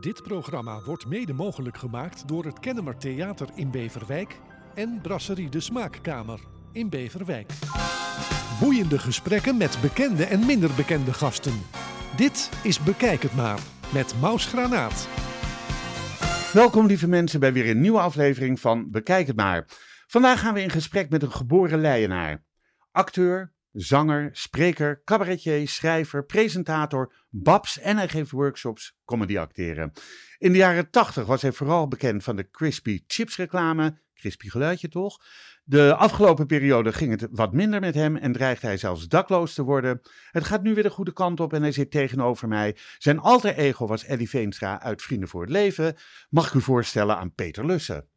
Dit programma wordt mede mogelijk gemaakt door het Kennemer Theater in Beverwijk en Brasserie de Smaakkamer in Beverwijk. Boeiende gesprekken met bekende en minder bekende gasten. Dit is Bekijk het maar met Maus Granaat. Welkom lieve mensen bij weer een nieuwe aflevering van Bekijk het maar. Vandaag gaan we in gesprek met een geboren Leienaar. Acteur, zanger, spreker, cabaretier, schrijver, presentator, babs en hij geeft workshops comedy acteren. In de jaren 80 was hij vooral bekend van de Crispy Chips reclame. Crispy geluidje toch? De afgelopen periode ging het wat minder met hem en dreigde hij zelfs dakloos te worden. Het gaat nu weer de goede kant op en hij zit tegenover mij. Zijn alter ego was Eddie Veenstra uit Vrienden voor het Leven. Mag ik u voorstellen aan Peter Lussen.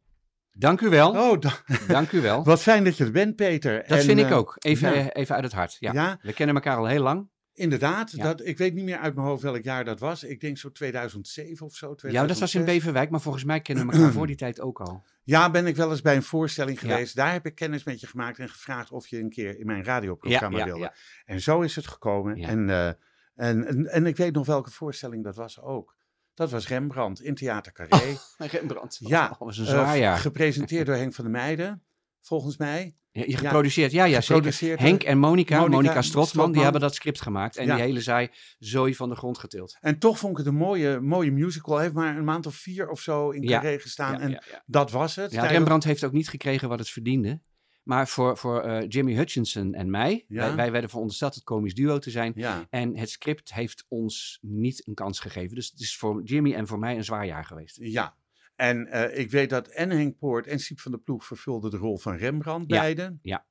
Dank u wel. Oh, da- Dank u wel. wat fijn dat je er bent, Peter. Dat En, vind ik eh, ook. Even, ja. eh, even uit het hart. Ja. Ja. We kennen elkaar al heel lang. Inderdaad, Ja. dat, ik weet niet meer uit mijn hoofd welk jaar dat was. Ik denk zo 2007 of zo. Ja, dat was in 2006. Beverwijk, maar volgens mij kennen we elkaar voor die tijd ook al. Ja, ben ik wel eens bij een voorstelling Ja. geweest. Daar heb ik kennis met je gemaakt en gevraagd of je een keer in mijn radioprogramma Ja, wilde. En zo is het gekomen. En, eh, en, en, en ik weet nog welke voorstelling dat was ook. Dat was Rembrandt in Theater Carré. Rembrandt. Ja, dat was een Eh, zwaar jaar. gepresenteerd door Henk van der Meijden, volgens mij. Ja, je geproduceerd, ja, ja zeker. Henk en Monica, Monica Strotman, die hebben dat script gemaakt. En Ja. die hele zaai zooi van de grond getild. En toch vond ik het een mooie, mooie musical. Hij heeft maar een maand of vier of zo in Ja. Carré gestaan. En dat was het. Ja, Rembrandt heeft ook niet gekregen wat het verdiende. Maar voor, voor eh, Jimmy Hutchinson en mij, Ja. wij, wij werden verondersteld het komisch duo te zijn. Ja, En het script heeft ons niet een kans gegeven. Dus het is voor Jimmy en voor mij een zwaar jaar geweest. ja. En eh, ik weet dat en Henk Poort en Siep van der Ploeg vervulden de rol van Rembrandt, Ja, beiden. ja.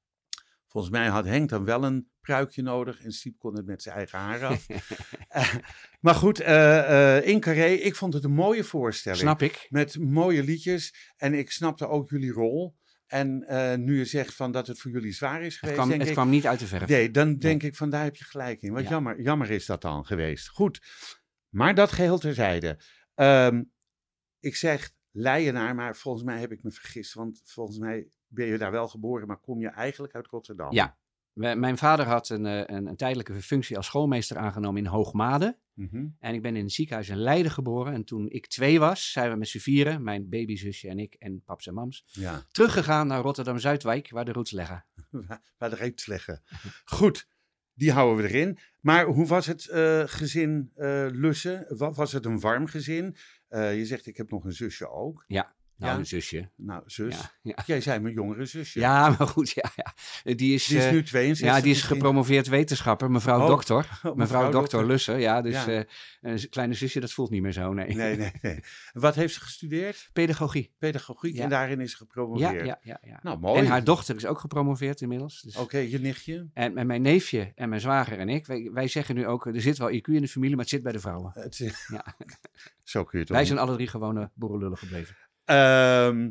Volgens mij had Henk dan wel een pruikje nodig en Siep kon het met zijn eigen haar af. Eh, maar goed, eh, in Carré, ik vond het een mooie voorstelling. Snap ik. Met mooie liedjes en ik snapte ook jullie rol. En eh, nu je zegt van dat het voor jullie zwaar is Het geweest, kwam, denk het ik... kwam niet uit de verf. Nee, dan denk ik van daar heb je gelijk in. Wat Ja. jammer, jammer is dat dan geweest. Goed, maar dat geheel terzijde. Ehm, ik zeg Leienaar, maar volgens mij heb ik me vergist. Want volgens mij ben je daar wel geboren, maar kom je eigenlijk uit Rotterdam. Ja. Mijn vader had een, eh, een, een tijdelijke functie als schoolmeester aangenomen in Hoogmade. Mhm. En ik ben in het ziekenhuis in Leiden geboren. En toen ik twee was, zijn we met z'n vieren, mijn babyzusje en ik en paps en mams, Ja, teruggegaan naar Rotterdam-Zuidwijk, waar de roots leggen. waar de reet leggen. Goed, die houden we erin. Maar hoe was het eh, gezin eh, Lussen? Wa- Was het een warm gezin? Je zegt, ik heb nog een zusje ook. Nou, Ja. een zusje. Nou, zus. Ja, ja. Jij zei mijn jongere zusje. ja, maar goed, ja, ja. Die is, Die is eh, nu 62. ja, die is gepromoveerd wetenschapper, mevrouw Oh, dokter. mevrouw Mevrouw, dokter. Lussen, ja. Dus eh, een kleine zusje, dat voelt niet meer zo, nee. Nee, nee, nee. Wat heeft ze gestudeerd? Pedagogie. Pedagogiek Ja. en daarin is ze gepromoveerd. Ja, ja, ja, ja. Nou, mooi. En haar dochter is ook gepromoveerd inmiddels. Dus. Oké, je nichtje. En, en mijn neefje en mijn zwager en ik, wij, wij zeggen nu ook, er zit wel IQ in de familie, maar het zit bij de vrouwen. Het Ja. Zo kun je het Wij zijn alle drie gewone boerenlullen gebleven. Ehm,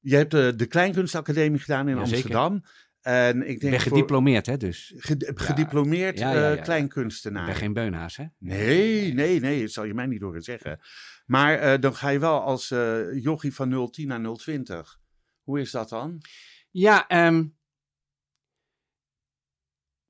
je hebt de, de Kleinkunstacademie gedaan in. Amsterdam. En ik denk ben voor- gediplomeerd, hè, dus. ged- gediplomeerd Ja, ja, ja, eh, kleinkunstenaar. Ik ben geen beunhaas, hè. Nee, nee, nee, dat zal je mij niet horen zeggen. Maar eh, dan ga je wel als eh jochie van 010 naar 020. Hoe is dat dan? Ja, ehm,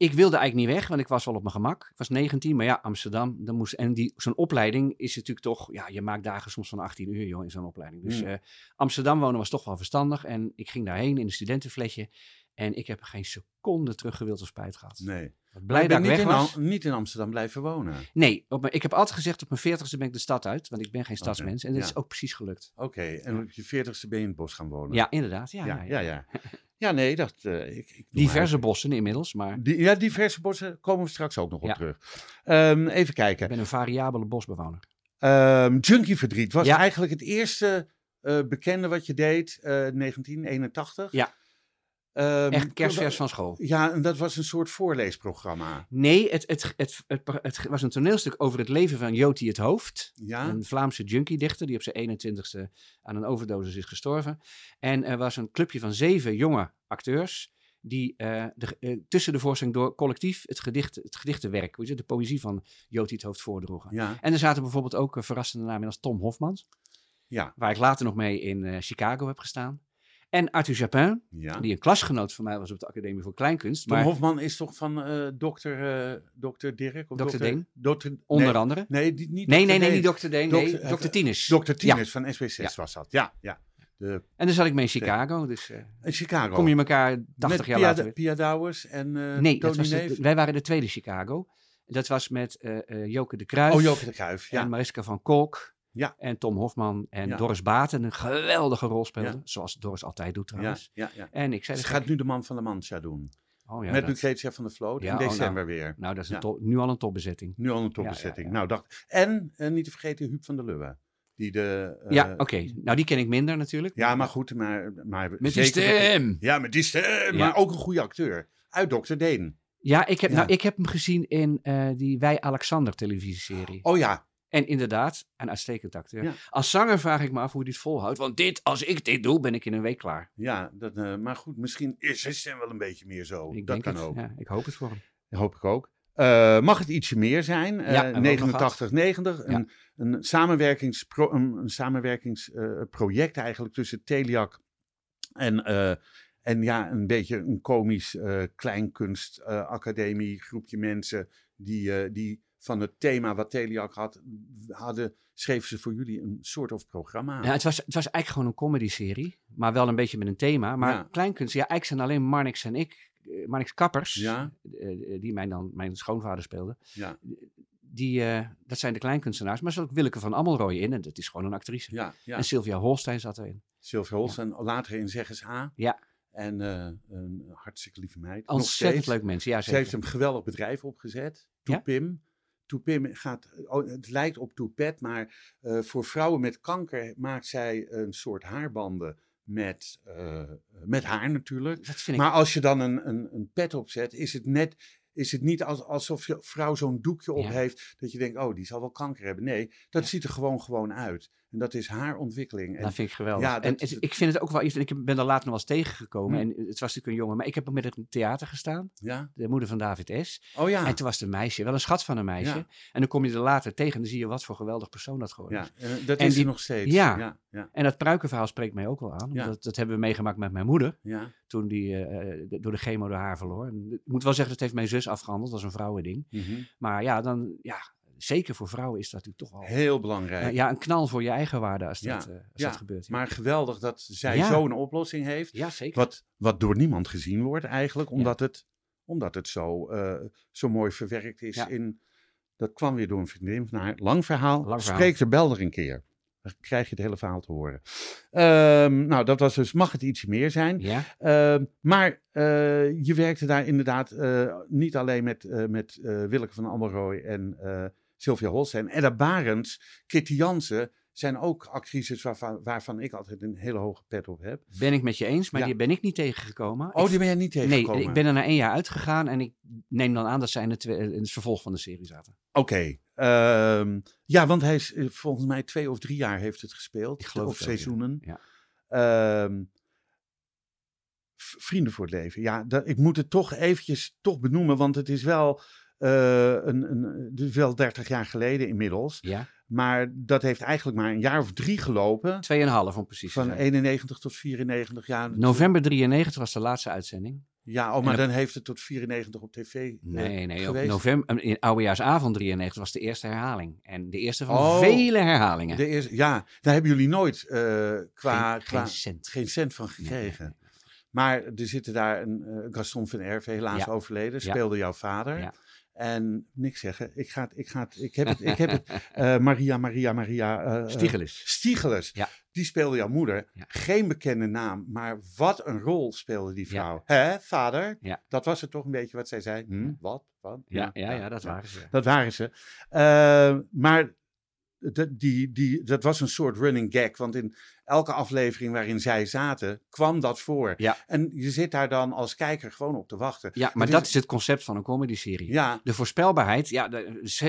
ik wilde eigenlijk niet weg, want ik was wel op mijn gemak. Ik was 19, maar ja, Amsterdam, dan moest, en die, zo'n opleiding is natuurlijk toch, ja, je maakt dagen soms van 18 uur, joh, in zo'n opleiding. Dus Hmm. eh, Amsterdam wonen was toch wel verstandig en ik ging daarheen in een studentenfletje en ik heb geen seconde teruggewild of spijt gehad. Nee. Blij dat ik niet weg in, was. Am- niet in Amsterdam blijven wonen. Nee, op mijn, ik heb altijd gezegd op mijn 40ste ben ik de stad uit, want ik ben geen stadsmens. En dat ja. is ook precies gelukt. Oké, en op je 40ste ben je in het bos gaan wonen. Ja, inderdaad. Ja, ja, ja, ja. ja. ja. Ja, nee, dat... eh, ik, ik Diverse bossen inmiddels, maar Die, ja, diverse bossen komen we straks ook nog op terug. Ehm, even ik kijken. ben een variabele bosbewoner. Ehm Junkie Verdriet was eigenlijk het eerste eh, bekende wat je deed, eh 1981. Ja. Ehm, Echt kerstvers van school. Ja, en dat was een soort voorleesprogramma. Nee, het, het, het, het, was een toneelstuk over het leven van Joti het Hoofd. Ja? Een Vlaamse junkie-dichter die op zijn 21ste aan een overdosis is gestorven. En er was een clubje van zeven jonge acteurs die eh, de, eh, tussen de voorstelling door collectief het, gedicht, het gedichtenwerk, weet je, de poëzie van Joti het Hoofd voordroegen. Ja, En er zaten bijvoorbeeld ook eh, verrassende namen als Tom Hofmans, ja. waar ik later nog mee in Chicago heb gestaan. En Arthur Japin, Ja. die een klasgenoot van mij was op de Academie voor Kleinkunst. Tom Maar Hofman is toch van eh dokter, eh, dokter Dirk? Of Dokter Deen? Dokter, onder nee, andere. Nee, die, niet Nee, dokter nee, nee, niet Dr. Deen. Nee, Dokter- Dr. Tinus. Dokter Tinus van SB6 Ja. was dat. Ja, ja. De, En dan zat ik mee in Chicago. Dus eh, in Chicago. kom je elkaar 80 Met jaar Pia, later weer. Pia Douwers en eh Nee, dat Tony was de- wij waren de tweede Chicago. Dat was met eh eh, Joke de Kruijf. Oh, Joke de Kruijf. En Ja. Mariska van Kolk. Ja. En Tom Hofman. En Ja. Doris Baten. Een geweldige rol speelde. Ja. Zoals Doris altijd doet trouwens. ja, ja. En ik zei... Ze gaat nu de man van de Mancha doen. Oh, ja, met dat- Lucretia van der Vloot Ja, in oh, nou. december weer. Nou, dat is een top- nu al een topbezetting. Nu al een topbezetting. Nou, dacht. En eh, niet te vergeten Huub van der Lubbe. Die de. eh, ja, oké. Nou, die ken ik minder natuurlijk. Ja, maar goed. Maar, maar Met die zeker- stem! Ja, met die stem. Maar ook een goede acteur. Uit Dr. Deen. Ja, ik heb. Nou, ik heb hem gezien in eh, die Wij Alexander televisieserie. Oh ja. En inderdaad, een uitstekend acteur. Ja. Als zanger vraag ik me af hoe hij het volhoudt. Want dit, als ik dit doe, ben ik in een week klaar. Ja, dat, eh, maar goed. Misschien is zijn stem wel een beetje meer zo. ik dat denk kan het. ook. Ja, ik hoop het voor hem. Dat hoop ik ook. Eh, mag het ietsje meer zijn? Eh, Ja, hebben we ook nog 89, 90. Een, een samenwerkingspro- een, een samenwerkingsproject eigenlijk tussen Teliak en, eh, en ja, een beetje een komisch eh kleinkunstacademie groepje mensen die, eh, die van het thema wat Teliak had, hadden, schreven ze voor jullie een soort of programma. Ja, het, was, het was eigenlijk gewoon een comedy-serie. Maar wel een beetje met een thema. Maar Ja. kleinkunst, ja, eigenlijk zijn alleen Marnix en ik, eh, Marnix Kappers, Ja. eh, die mijn, dan, mijn schoonvader speelde. Ja, Die, eh, dat zijn de kleinkunstenaars. Maar er zat ook Willeke van Amelrooy in. En dat is gewoon een actrice. ja, ja. En Sylvia Holstein zat erin. Sylvia Hols en later in Zeg eens A. Ja. En eh, een hartstikke lieve meid. Ontzettend leuk mensen. Ja, Ze heeft een geweldig bedrijf opgezet. Toepim. Toepim gaat, oh, het lijkt op Toepet, maar eh, voor vrouwen met kanker maakt zij een soort haarbanden met, eh, met haar natuurlijk. Dat vind ik Maar als je dan een, een, een pet opzet, is het net, is het niet als, alsof je vrouw zo'n doekje op Ja. heeft, dat je denkt, oh, die zal wel kanker hebben. Nee, dat Ja. ziet er gewoon gewoon uit. En dat is haar ontwikkeling. En, Dat vind ik geweldig. Ja, dat- en het- ik vind het ook wel iets. Ik ben er later nog wel eens tegengekomen. Hm. En het was natuurlijk een jongen. Maar ik heb ook met het theater gestaan. ja? De moeder van David S. Oh ja. En toen was het een meisje. Wel een schat van een meisje. Ja. En dan kom je er later tegen. En dan zie je wat voor geweldig persoon dat geworden ja. is. eh, dat En is die- nog steeds. Ja. ja, ja, En dat pruikenverhaal spreekt mij ook wel aan. Ja. Dat, dat hebben we meegemaakt met mijn moeder. ja. Toen die eh, eh, door de chemo de haar verloor. En ik moet wel zeggen, dat heeft mijn zus afgehandeld. Dat is een vrouwending. Mhm. Maar ja, dan, ja, zeker voor vrouwen is dat natuurlijk toch wel... Heel belangrijk. ja, een knal voor je eigen waarde als dat, eh, als dat gebeurt. ja. Maar geweldig dat zij zo'n oplossing heeft. ja, zeker. Wat, wat door niemand gezien wordt eigenlijk. Omdat het, omdat het zo, eh, zo mooi verwerkt is in... Dat kwam weer door een vriendin van haar. Lang verhaal. Lang verhaal. Spreek er bel er een keer. Dan krijg je het hele verhaal te horen. Ehm, nou, dat was dus... Mag het iets meer zijn? Ja, Ehm, maar eh, je werkte daar inderdaad niet alleen met, met Willeke van Ammerooy en Sylvia Holstein. Edda Barends, Kitty Jansen zijn ook actrices waarvan, waarvan ik altijd een hele hoge pet op heb. ben ik met je eens, maar Ja. die ben ik niet tegengekomen. Oh, die ben jij niet Nee, tegengekomen? ik ben er na één jaar uitgegaan en ik neem dan aan dat zij in het, twe- in het vervolg van de serie zaten. Oké. ehm, ja, want hij is eh, volgens mij twee of drie jaar heeft het gespeeld. Ik geloof of het wel, ja. seizoenen. Ja. Ehm, vrienden voor het leven. Ja, dat, ik moet het toch eventjes toch benoemen, want het is wel, een, een, is wel 30 jaar geleden inmiddels. Ja, Maar dat heeft eigenlijk maar een jaar of drie gelopen. tweeënhalf om precies te Van zijn. 91 tot 94 jaar. November 93 was de laatste uitzending. Ja, oh, maar dan heeft het tot 94 op tv eh, Nee, nee, op geweest. november, in oudejaarsavond 93 was de eerste herhaling. En de eerste van Oh. vele herhalingen. De eerste, ja, daar hebben jullie nooit eh, qua, geen, qua geen cent. geen cent van gekregen. nee. Maar er zitten daar een eh, Gaston van Erve, helaas Ja. overleden, Ja. speelde jouw vader. Ja. En niks zeggen. Ik, ga het, ik, ga het, ik heb het. Ik heb het eh, Maria, Maria, Maria. eh, Stiegelis. Stiegelis. Ja. Die speelde jouw moeder. Ja. Geen bekende naam, maar wat een rol speelde die Ja. vrouw. Hè, vader? Ja. Dat was het toch een beetje wat zij zei. Hm, wat? Wat? Ja, ja, ja, dat waren ze. Dat waren ze. Maar dat, die, die, dat was een soort running gag. Want in elke aflevering waarin zij zaten, kwam dat voor. Ja. En je zit daar dan als kijker gewoon op te wachten. Ja, maar dat is- is het concept van een comedy-serie. Ja, De voorspelbaarheid, ja,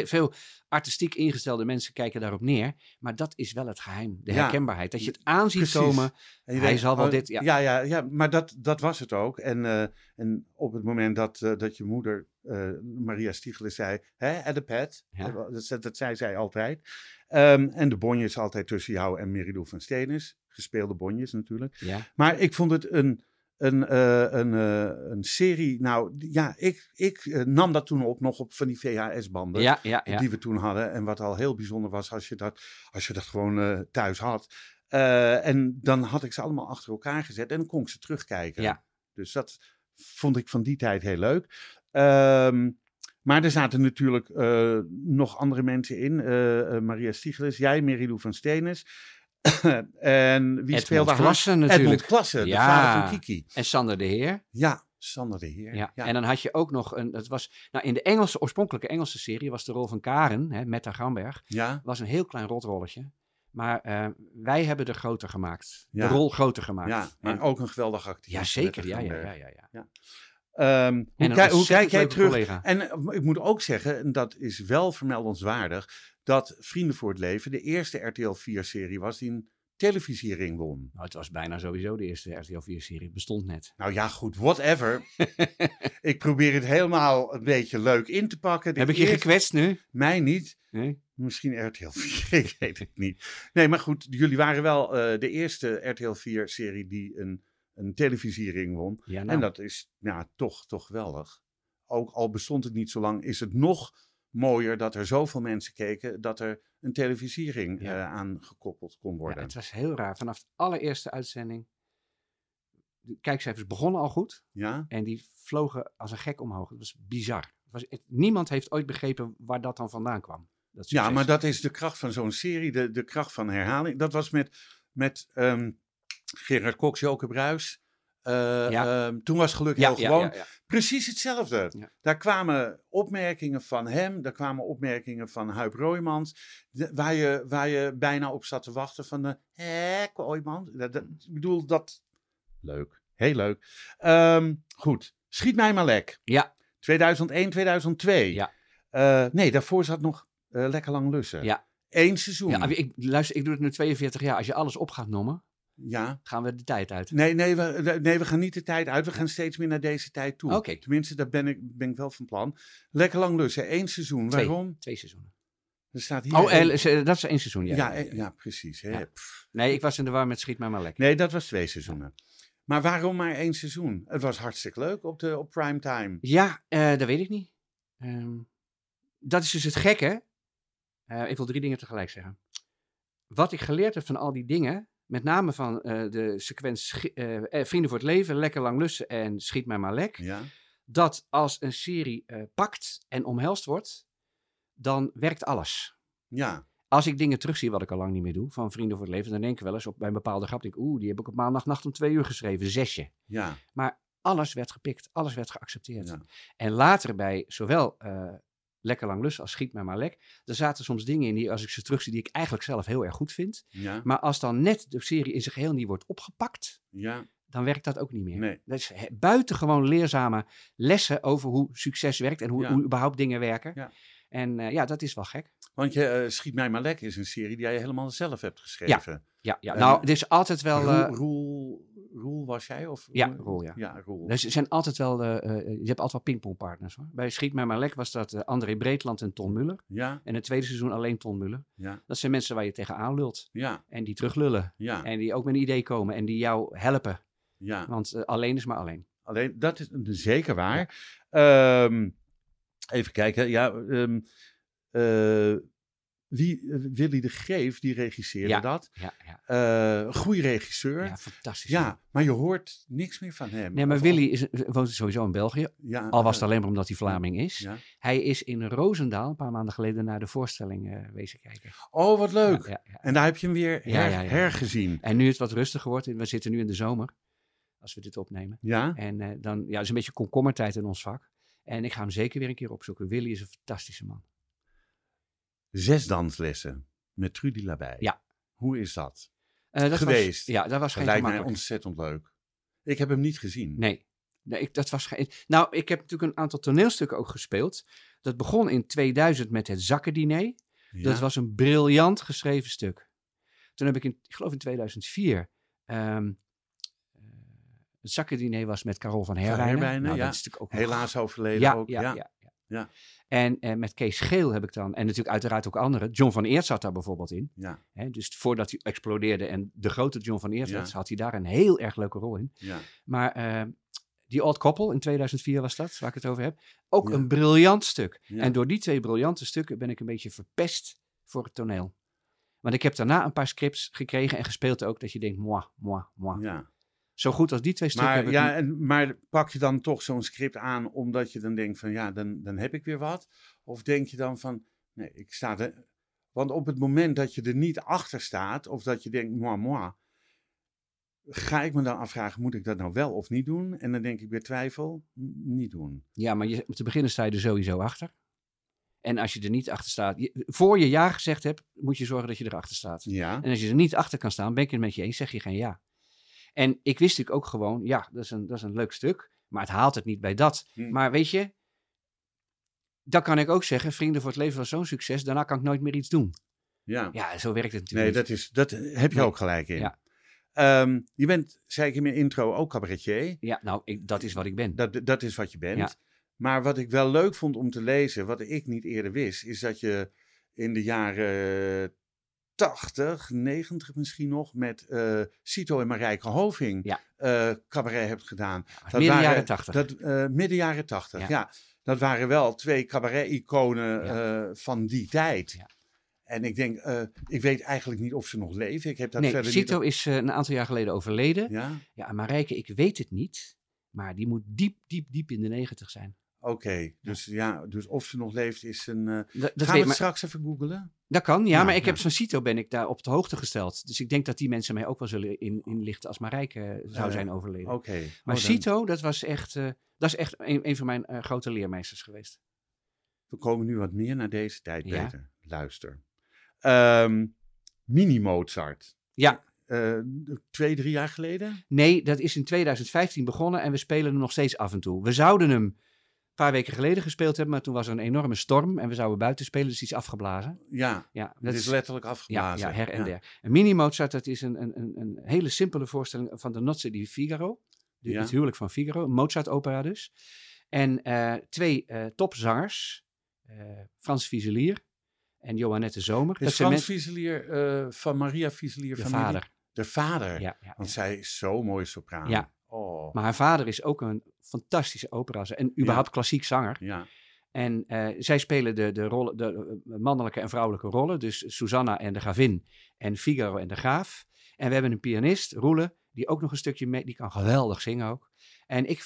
veel artistiek ingestelde mensen kijken daarop neer. Maar dat is wel het geheim, de herkenbaarheid. Dat je het aanziet komen. Hij denkt, zal wel oh, dit- ja. ja. Ja, ja, maar dat, dat was het ook. En, eh, en op het moment dat, eh, dat je moeder eh, Maria Stiegler zei, hè, at the pet. Ja. Dat, dat, zei zij altijd. Ehm, en de bonjes altijd tussen jou en Meridou van Stenis. Gespeelde bonjes natuurlijk. Ja. Maar ik vond het een, een, eh, een, eh, een serie. Nou ja, ik, ik eh, nam dat toen op nog op van die VHS-banden. Ja. Die we toen hadden. En wat al heel bijzonder was als je dat, als je dat gewoon eh, thuis had. Eh, en dan had ik ze allemaal achter elkaar gezet en dan kon ik ze terugkijken. Dus dat vond ik van die tijd heel leuk. Ehm, maar er zaten natuurlijk eh, nog andere mensen in. eh, eh, Maria Stiegler, jij, Merilou van Stenis. en wie speelde haar? Klassen natuurlijk. Edmond Klassen, de Ja. vader van Kiki. En Sander de Heer. Ja, Sander de Heer. Ja. Ja. En dan had je ook nog een. Het was, nou, in de Engelse, oorspronkelijke Engelse serie was de rol van Karen, hè, Metta Gamberg, ja, was een heel klein rotrolletje. Maar wij hebben er groter gemaakt. Ja. De rol groter gemaakt. ja, maar En- ook een geweldige actrice. ja, zeker. Mette Ja, ja, ja, ja, ja. Ehm, hoe, kijk- hoe ontzettend kijk jij terug? collega. En eh, ik moet ook zeggen, en dat is wel vermeldenswaardig, dat Vrienden voor het Leven de eerste RTL 4-serie was die een televisiering won. Nou, het was bijna sowieso de eerste RTL 4-serie. Het bestond net. Nou ja, goed, whatever. ik probeer het helemaal een beetje leuk in te pakken. De Heb ik je eerste- gekwetst nu? Mij niet. Nee? Misschien RTL 4, ik weet het niet. Nee, maar goed, jullie waren wel eh, de eerste RTL 4-serie die een, een televisiering won. Ja, nou. En dat is ja, toch, toch geweldig. Ook al bestond het niet zo lang, is het nog mooier dat er zoveel mensen keken dat er een televisiering Ja. eh, aan gekoppeld kon Ja, worden. het was heel raar. Vanaf de allereerste uitzending. De kijkcijfers begonnen al goed. Ja, En die vlogen als een gek omhoog. Het was bizar. Het was, het- niemand heeft ooit begrepen waar dat dan vandaan kwam. Dat ja, maar dat is de kracht van zo'n serie, de, de kracht van herhaling. Dat was met, met ehm, Gerard Cox, Joke Bruis. Eh, Ja. ehm, toen was geluk ja, heel ja, gewoon. ja. Precies hetzelfde. Daar kwamen opmerkingen van hem, daar kwamen opmerkingen van Huip Roymans, de- waar, je, waar je bijna op zat te wachten van de. Dat, dat- ik bedoel, dat... Leuk, heel leuk. Ehm, goed, Schiet mij maar lek. Ja. 2001, 2002. Ja. Eh, nee, daarvoor zat nog eh, Lekker Lang Lussen. Ja. Eén seizoen. Ja, ik, luister, ik doe het nu 42 jaar. Als je alles op gaat noemen, Ja. gaan we de tijd uit. Nee, nee we, nee, we gaan niet de tijd uit. We gaan steeds meer naar deze tijd toe. Oké. Tenminste, daar ben ik, ben ik wel van plan. Lekker lang lussen. Eén seizoen. Twee. Waarom? Twee seizoenen. Er staat hier... Oh, één- eh, dat is één seizoen, ja. ja, eh, ja, precies. Hè. Ja. Nee, ik was in de war met Schiet mij maar lekker. Nee, dat was twee seizoenen. Maar waarom maar één seizoen? Het was hartstikke leuk op, de, op prime time. Ja, eh, dat weet ik niet. Ehm, dat is dus het gekke. Eh, ik wil drie dingen tegelijk zeggen. Wat ik geleerd heb van al die dingen, met name van eh, de sequentie eh, eh, Vrienden voor het Leven, Lekker Lang Lussen en Schiet mij maar lek, Ja, dat als een serie pakt en omhelst wordt, dan werkt alles. ja, Als ik dingen terugzie, wat ik al lang niet meer doe, van Vrienden voor het Leven, dan denk ik wel eens op bij een bepaalde grap, denk ik, oeh, die heb ik op maandagnacht om twee uur geschreven, zesje. ja, Alles werd gepikt, alles werd geaccepteerd. ja. En later bij zowel Lekker Lang Lus als Schiet mij maar lek, er zaten soms dingen in die, als ik ze terugzie, die ik eigenlijk zelf heel erg goed vind. ja, Maar als dan net de serie in zijn geheel niet wordt opgepakt, ja. dan werkt dat ook niet meer. Nee. Dat is buitengewoon leerzame lessen over hoe succes werkt en hoe, Ja. hoe überhaupt dingen werken. Ja. En eh, ja, dat is wel gek. Want je, eh, Schiet mij maar lek is een serie die jij helemaal zelf hebt geschreven. Ja, ja. Nou, er is altijd wel. Roel, eh, Roel, Roel was jij? Of, Ja, Roel, ja. Ja, Roel. er zijn altijd wel. eh, eh, je hebt altijd wel pingpongpartners hoor. Bij Schiet mij maar lek was dat eh, André Breedland en Ton Muller. Ja, En het tweede seizoen alleen Ton Muller. ja, Dat zijn mensen waar je tegenaan lult. ja, En die teruglullen. ja, En die ook met een idee komen. En die jou helpen. ja. Want eh, alleen is maar alleen. Alleen, dat is zeker waar. Ehm, even kijken. Ja, ehm, eh, wie, eh, Willy de Greef, die regisseerde Ja. dat. Ja, ja. Eh goeie regisseur. ja Ja, fantastisch. maar je hoort niks meer van hem. Nee, maar Willy is, woont sowieso in België. ja, Al was het eh, alleen maar omdat hij Vlaming is. ja. Hij is in Roosendaal een paar maanden geleden naar de voorstelling eh, wezen kijken. Oh, wat leuk. Ja, ja, ja. En daar heb je hem weer Ja, her- ja, ja. hergezien. En nu is het wat rustiger wordt. We zitten nu in de zomer. Als we dit opnemen. Ja? En dan, ja, het is een beetje komkommertijd in ons vak. En ik ga hem zeker weer een keer opzoeken. Willy is een fantastische man. Zes danslessen met Trudy Labij. Ja. Hoe is dat? Eh, dat Geweest. Was, ja, dat was Dat geen lijkt mij ontzettend leuk. Ik heb hem niet gezien. Nee. nee ik, dat was geen... Nou, ik heb natuurlijk een aantal toneelstukken ook gespeeld. Dat begon in 2000 met het Zakkendiner. Ja? Dat was een briljant geschreven stuk. Toen heb ik, in, ik geloof in 2004, ehm, eh, het Zakkendiner was met Carol van Herwijnen. Herwijnen, nou, ja. dat is ook Helaas overleden ja, ook. ja, Ja, ja. En eh, met Kees Geel heb ik dan, en natuurlijk uiteraard ook anderen. John van Eert zat daar bijvoorbeeld in. Ja, Hè, dus voordat hij explodeerde en de grote John van Eert Ja. had hij daar een heel erg leuke rol in. ja. Maar eh, die Old Couple in 2004 was dat, waar ik het over heb. Ook Ja. een briljant stuk. Ja. En door die twee briljante stukken ben ik een beetje verpest voor het toneel. Want ik heb daarna een paar scripts gekregen en gespeeld ook, dat je denkt, moi, moi, moi. ja. Zo goed als die twee stukken Maar, ja, en, maar pak je dan toch zo'n script aan omdat je dan denkt van ja, dan, dan heb ik weer wat? Of denk je dan van nee, ik sta er. Want op het moment dat je er niet achter staat of dat je denkt moi, moi, ga ik me dan afvragen, moet ik dat nou wel of niet doen? En dan denk ik bij twijfel, niet doen. Ja, maar je, te beginnen sta je er sowieso achter. En als je er niet achter staat, je- voor je ja gezegd hebt, moet je zorgen dat je erachter staat. Ja, En als je er niet achter kan staan, ben ik het met je eens, zeg je geen ja. En ik wist natuurlijk ook gewoon, ja, dat is een, dat is een leuk stuk, maar het haalt het niet bij dat. Hm. Maar weet je, dan kan ik ook zeggen, Vrienden voor het Leven was zo'n succes, daarna kan ik nooit meer iets doen. ja. Ja, zo werkt het Nee, natuurlijk dat, is, dat heb je Nee. ook gelijk in. Ja. Ehm, je bent, zei ik in mijn intro, ook cabaretier. Ja, nou, ik, dat is wat ik ben. Dat, dat is wat je bent. Ja. Maar wat ik wel leuk vond om te lezen, wat ik niet eerder wist, is dat je in de jaren 80, 90 misschien nog, met eh Cito en Marijke Hoving Ja. eh, cabaret hebt gedaan. Midden waren- jaren tachtig. Dat, eh, midden jaren 80, ja. Ja. Dat waren wel twee cabaret-iconen Ja. van die tijd. Ja. En ik denk, ik weet eigenlijk niet of ze nog leven. Ik heb dat nee, verder Cito niet... is een aantal jaar geleden overleden. Ja, Ja, Marijke, ik weet het niet, maar die moet diep, diep, diep in de negentig zijn. Oké. Dus, ja, dus of ze nog leeft is een... eh, Dat, dat, Gaan we maar, straks even googelen? dat kan, ja, Ja, maar ik ja. heb van Cito ben ik daar op de hoogte gesteld. Dus ik denk dat die mensen mij ook wel zullen in, inlichten als Marijke eh, zou Eh, zijn overleden. Oké. maar Oh, Cito, dat was echt, dat is echt een, een van mijn grote leermeesters geweest. We komen nu wat meer naar deze tijd, Ja. Peter. Luister. Ehm, Mini Mozart. Ja, twee, drie jaar geleden? nee, dat is in 2015 begonnen en we spelen hem nog steeds af en toe. We zouden hem paar weken geleden gespeeld hebben, maar toen was er een enorme storm en we zouden buiten spelen, dus die is afgeblazen. Ja, Ja, dat is letterlijk Ja, afgeblazen. ja, her en der. En Mini Mozart, dat is een, een, een, een hele simpele voorstelling van de Nozze di Figaro. De, Ja. Het huwelijk van Figaro, een Mozart-opera dus. En eh, twee eh, topzangers, eh, Frans Fuselier en Joannette Zomer. Is Frans Fuselier eh, van Maria Fuselier de van vader. De vader. Ja, ja, Want ja. zij is zo mooi sopraan. Ja. Oh. Maar haar vader is ook een fantastische opera en überhaupt klassiek zanger. Ja. En eh, zij spelen de, de, rollen, de eh, mannelijke en vrouwelijke rollen. Dus Susanna en de gravin en Figaro en de graaf. En we hebben een pianist, Roele, die ook nog een stukje mee... Die kan geweldig zingen ook. En ik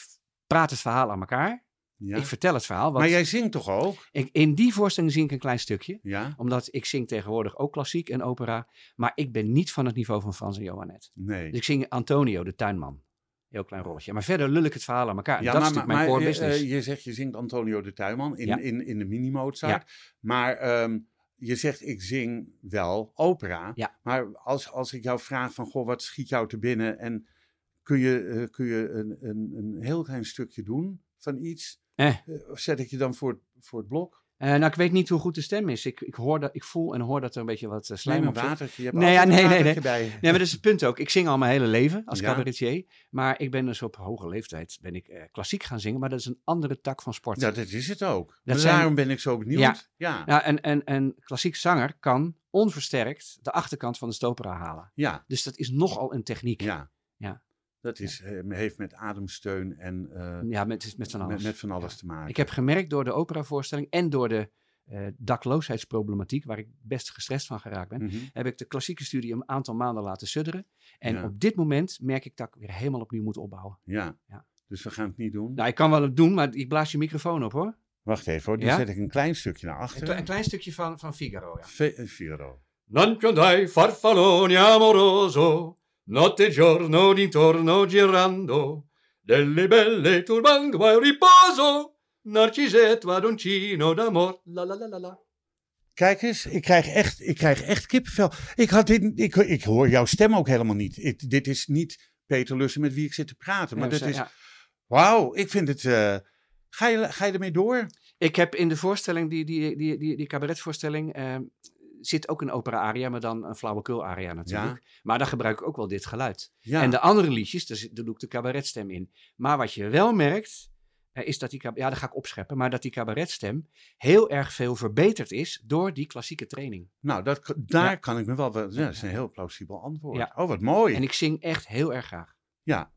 praat het verhaal aan elkaar. ja. Ik vertel het verhaal. Maar jij zingt toch ook? ik, in die voorstelling zing ik een klein stukje. Ja? Omdat ik zing tegenwoordig ook klassiek en opera. Maar ik ben niet van het niveau van Frans en Johannet. Nee. Dus ik zing Antonio, de tuinman. Heel klein rolletje. Maar verder lul ik het verhaal aan elkaar. Ja, dat maar, is natuurlijk mijn core eh, business. eh, je zegt, je zingt Antonio de Tuinman in, Ja. in, in de mini-Mozart. Maar ehm, je zegt, ik zing wel opera. Ja. Maar als, als ik jou vraag van, goh, wat schiet jou te binnen? En kun je, eh, kun je een, een, een heel klein stukje doen van iets? Eh. Eh, zet ik je dan voor, voor het blok? Eh, nou, ik weet niet hoe goed de stem is. Ik, ik, hoor dat, ik voel en hoor dat er een beetje wat uh, Neem slijm op zit. watertje. Je hebt Nee, ja, nee, nee, bij. Nee, maar dat is het punt ook. Ik zing al mijn hele leven als Ja. cabaretier. Maar ik ben dus op hoge leeftijd ben ik, eh, klassiek gaan zingen. Maar dat is een andere tak van sport. Ja, dat is het ook. Dat Dus zijn- Daarom ben ik zo benieuwd. Ja. Ja. Nou, en, en, en klassiek zanger kan onversterkt de achterkant van de stopera halen. Ja. Dus dat is nogal een techniek. ja. Ja. Dat is, eh, heeft met ademsteun en eh, Ja, met, met van alles. met, met van alles Ja. te maken. Ik heb gemerkt door de operavoorstelling en door de eh, dakloosheidsproblematiek, waar ik best gestrest van geraakt ben, Mhm. heb ik de klassieke studie een aantal maanden laten sudderen. En Ja. op dit moment merk ik dat ik weer helemaal opnieuw moet opbouwen. Ja. Ja. Dus we gaan het niet doen. Nou, ik kan wel het doen, maar ik blaas je microfoon op hoor. Wacht even hoor, dan Ja? zet ik een klein stukje naar achteren. een klein stukje van, van Figaro, ja. Fe- Figaro. Non farfallone amoroso, notte e giorno d'intorno girando, delle belle turbando a riposo, Narcisetto adoncino d'amor, la la la la la. Kijk eens, ik krijg echt, ik krijg echt kippenvel. Ik, had dit, ik, ik hoor jouw stem ook helemaal niet. Ik- dit is niet Peter Lussen met wie ik zit te praten. Maar dus, is, ja. wauw, ik vind het... eh, ga, je, ga je ermee door? Ik heb in de voorstelling, die, die, die, die, die cabaretvoorstelling, eh, zit ook een opera-aria, maar dan een flauwekul-aria natuurlijk. Maar daar gebruik ik ook wel dit geluid. Ja, En de andere liedjes, daar, doe ik de cabaretstem in. Maar wat je wel merkt, eh, is dat die, ja, dat ga ik opscheppen, maar dat die cabaretstem heel erg veel verbeterd is door die klassieke training. Nou, dat, daar Ja. kan ik me wel... Ja, dat is een heel plausibel antwoord. Oh, wat mooi. En ik zing echt heel erg graag. Ja.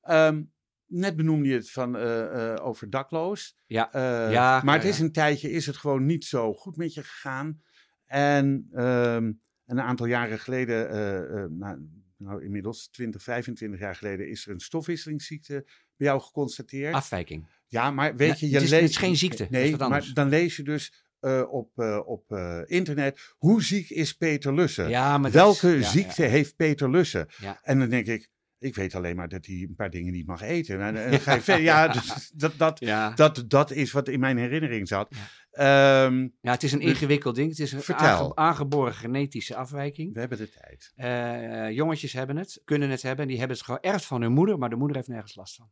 Ehm, net benoemde je het van, eh, eh, over dakloos. Ja. Ja, maar het is een tijdje, is het gewoon niet zo goed met je gegaan. En ehm, een aantal jaren geleden, eh, eh, nou, nou inmiddels 20, 25 jaar geleden, is er een stofwisselingsziekte bij jou geconstateerd. Afwijking. Ja, maar weet Nee, je, je het is- leest... het is geen ziekte, Nee, maar dan lees je dus eh, op, op internet, hoe ziek is Peter Lussen? Ja, is- Welke ja, ziekte ja. heeft Peter Lussen? En dan denk ik, ik weet alleen maar dat hij een paar dingen niet mag eten. En, en ga je. Ja, dus dat, dat, Ja. dat, dat is wat in mijn herinnering zat. Ja. Ehm, ja, het is een ingewikkeld ding. Het is een Vertel. aange- aangeboren genetische afwijking. we hebben de tijd. Eh, jongetjes hebben het, kunnen het hebben. En die hebben het geërfd van hun moeder, maar de moeder heeft nergens last van.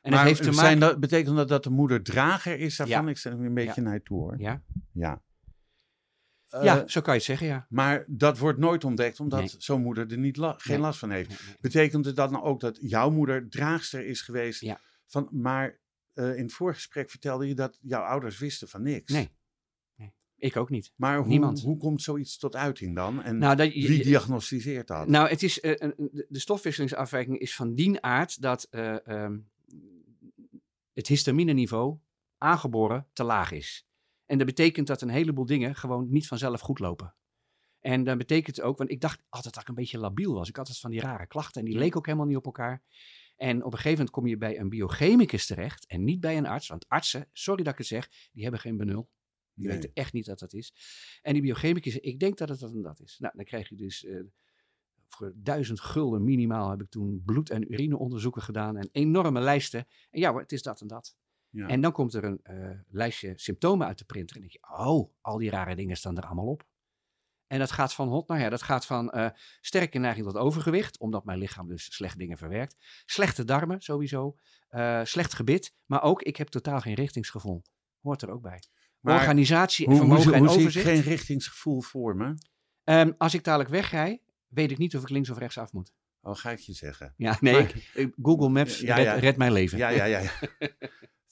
En maar het heeft te zijn maken... dat, betekent dat dat de moeder drager is daarvan? Ja. Ik zet hem een beetje naar je toe hoor. Ja? Ja. Eh, ja, zo kan je het zeggen, ja. Maar dat wordt nooit ontdekt, omdat Nee. zo'n moeder er niet la- geen Nee. last van heeft. Nee. Betekent het dan nou ook dat jouw moeder draagster is geweest? Ja. Van, maar eh, in het voorgesprek vertelde je dat jouw ouders wisten van niks. Nee. Ik ook niet. Maar hoe, Niemand. hoe komt zoiets tot uiting dan? En Nou, dat, wie diagnosticeert dat? Nou, het is, eh, de- stofwisselingsafwijking is van die aard dat eh, ehm, het histamineniveau aangeboren te laag is. En dat betekent dat een heleboel dingen gewoon niet vanzelf goed lopen. En dat betekent ook, want ik dacht altijd dat ik een beetje labiel was. Ik had altijd van die rare klachten en die leken ook helemaal niet op elkaar. En op een gegeven moment kom je bij een biochemicus terecht en niet bij een arts. Want artsen, sorry dat ik het zeg, die hebben geen benul. Die Nee. weten echt niet dat dat is. En die biochemicus, zegt, ik denk dat het dat en dat is. Nou, dan krijg je dus eh, voor duizend gulden minimaal heb ik toen bloed- en urineonderzoeken gedaan en enorme lijsten. En ja hoor, het is dat en dat. Ja. En dan komt er een eh, lijstje symptomen uit de printer. En dan denk je, oh, al die rare dingen staan er allemaal op. En dat gaat van hot naar her. Dat gaat van eh, sterke neiging tot overgewicht, omdat mijn lichaam dus slecht dingen verwerkt. Slechte darmen sowieso. eh, slecht gebit. Maar ook, ik heb totaal geen richtingsgevoel. Hoort er ook bij. Maar Organisatie, hoe, vermogen hoe, en hoe zie ik overzicht. geen richtingsgevoel voor me? Ehm, als ik dadelijk wegrij, weet ik niet of ik links of rechts af moet. Oh, ga ik je zeggen. Ja, nee, Maar- Google Maps Ja, red, ja. redt mijn leven. Ja, ja, ja.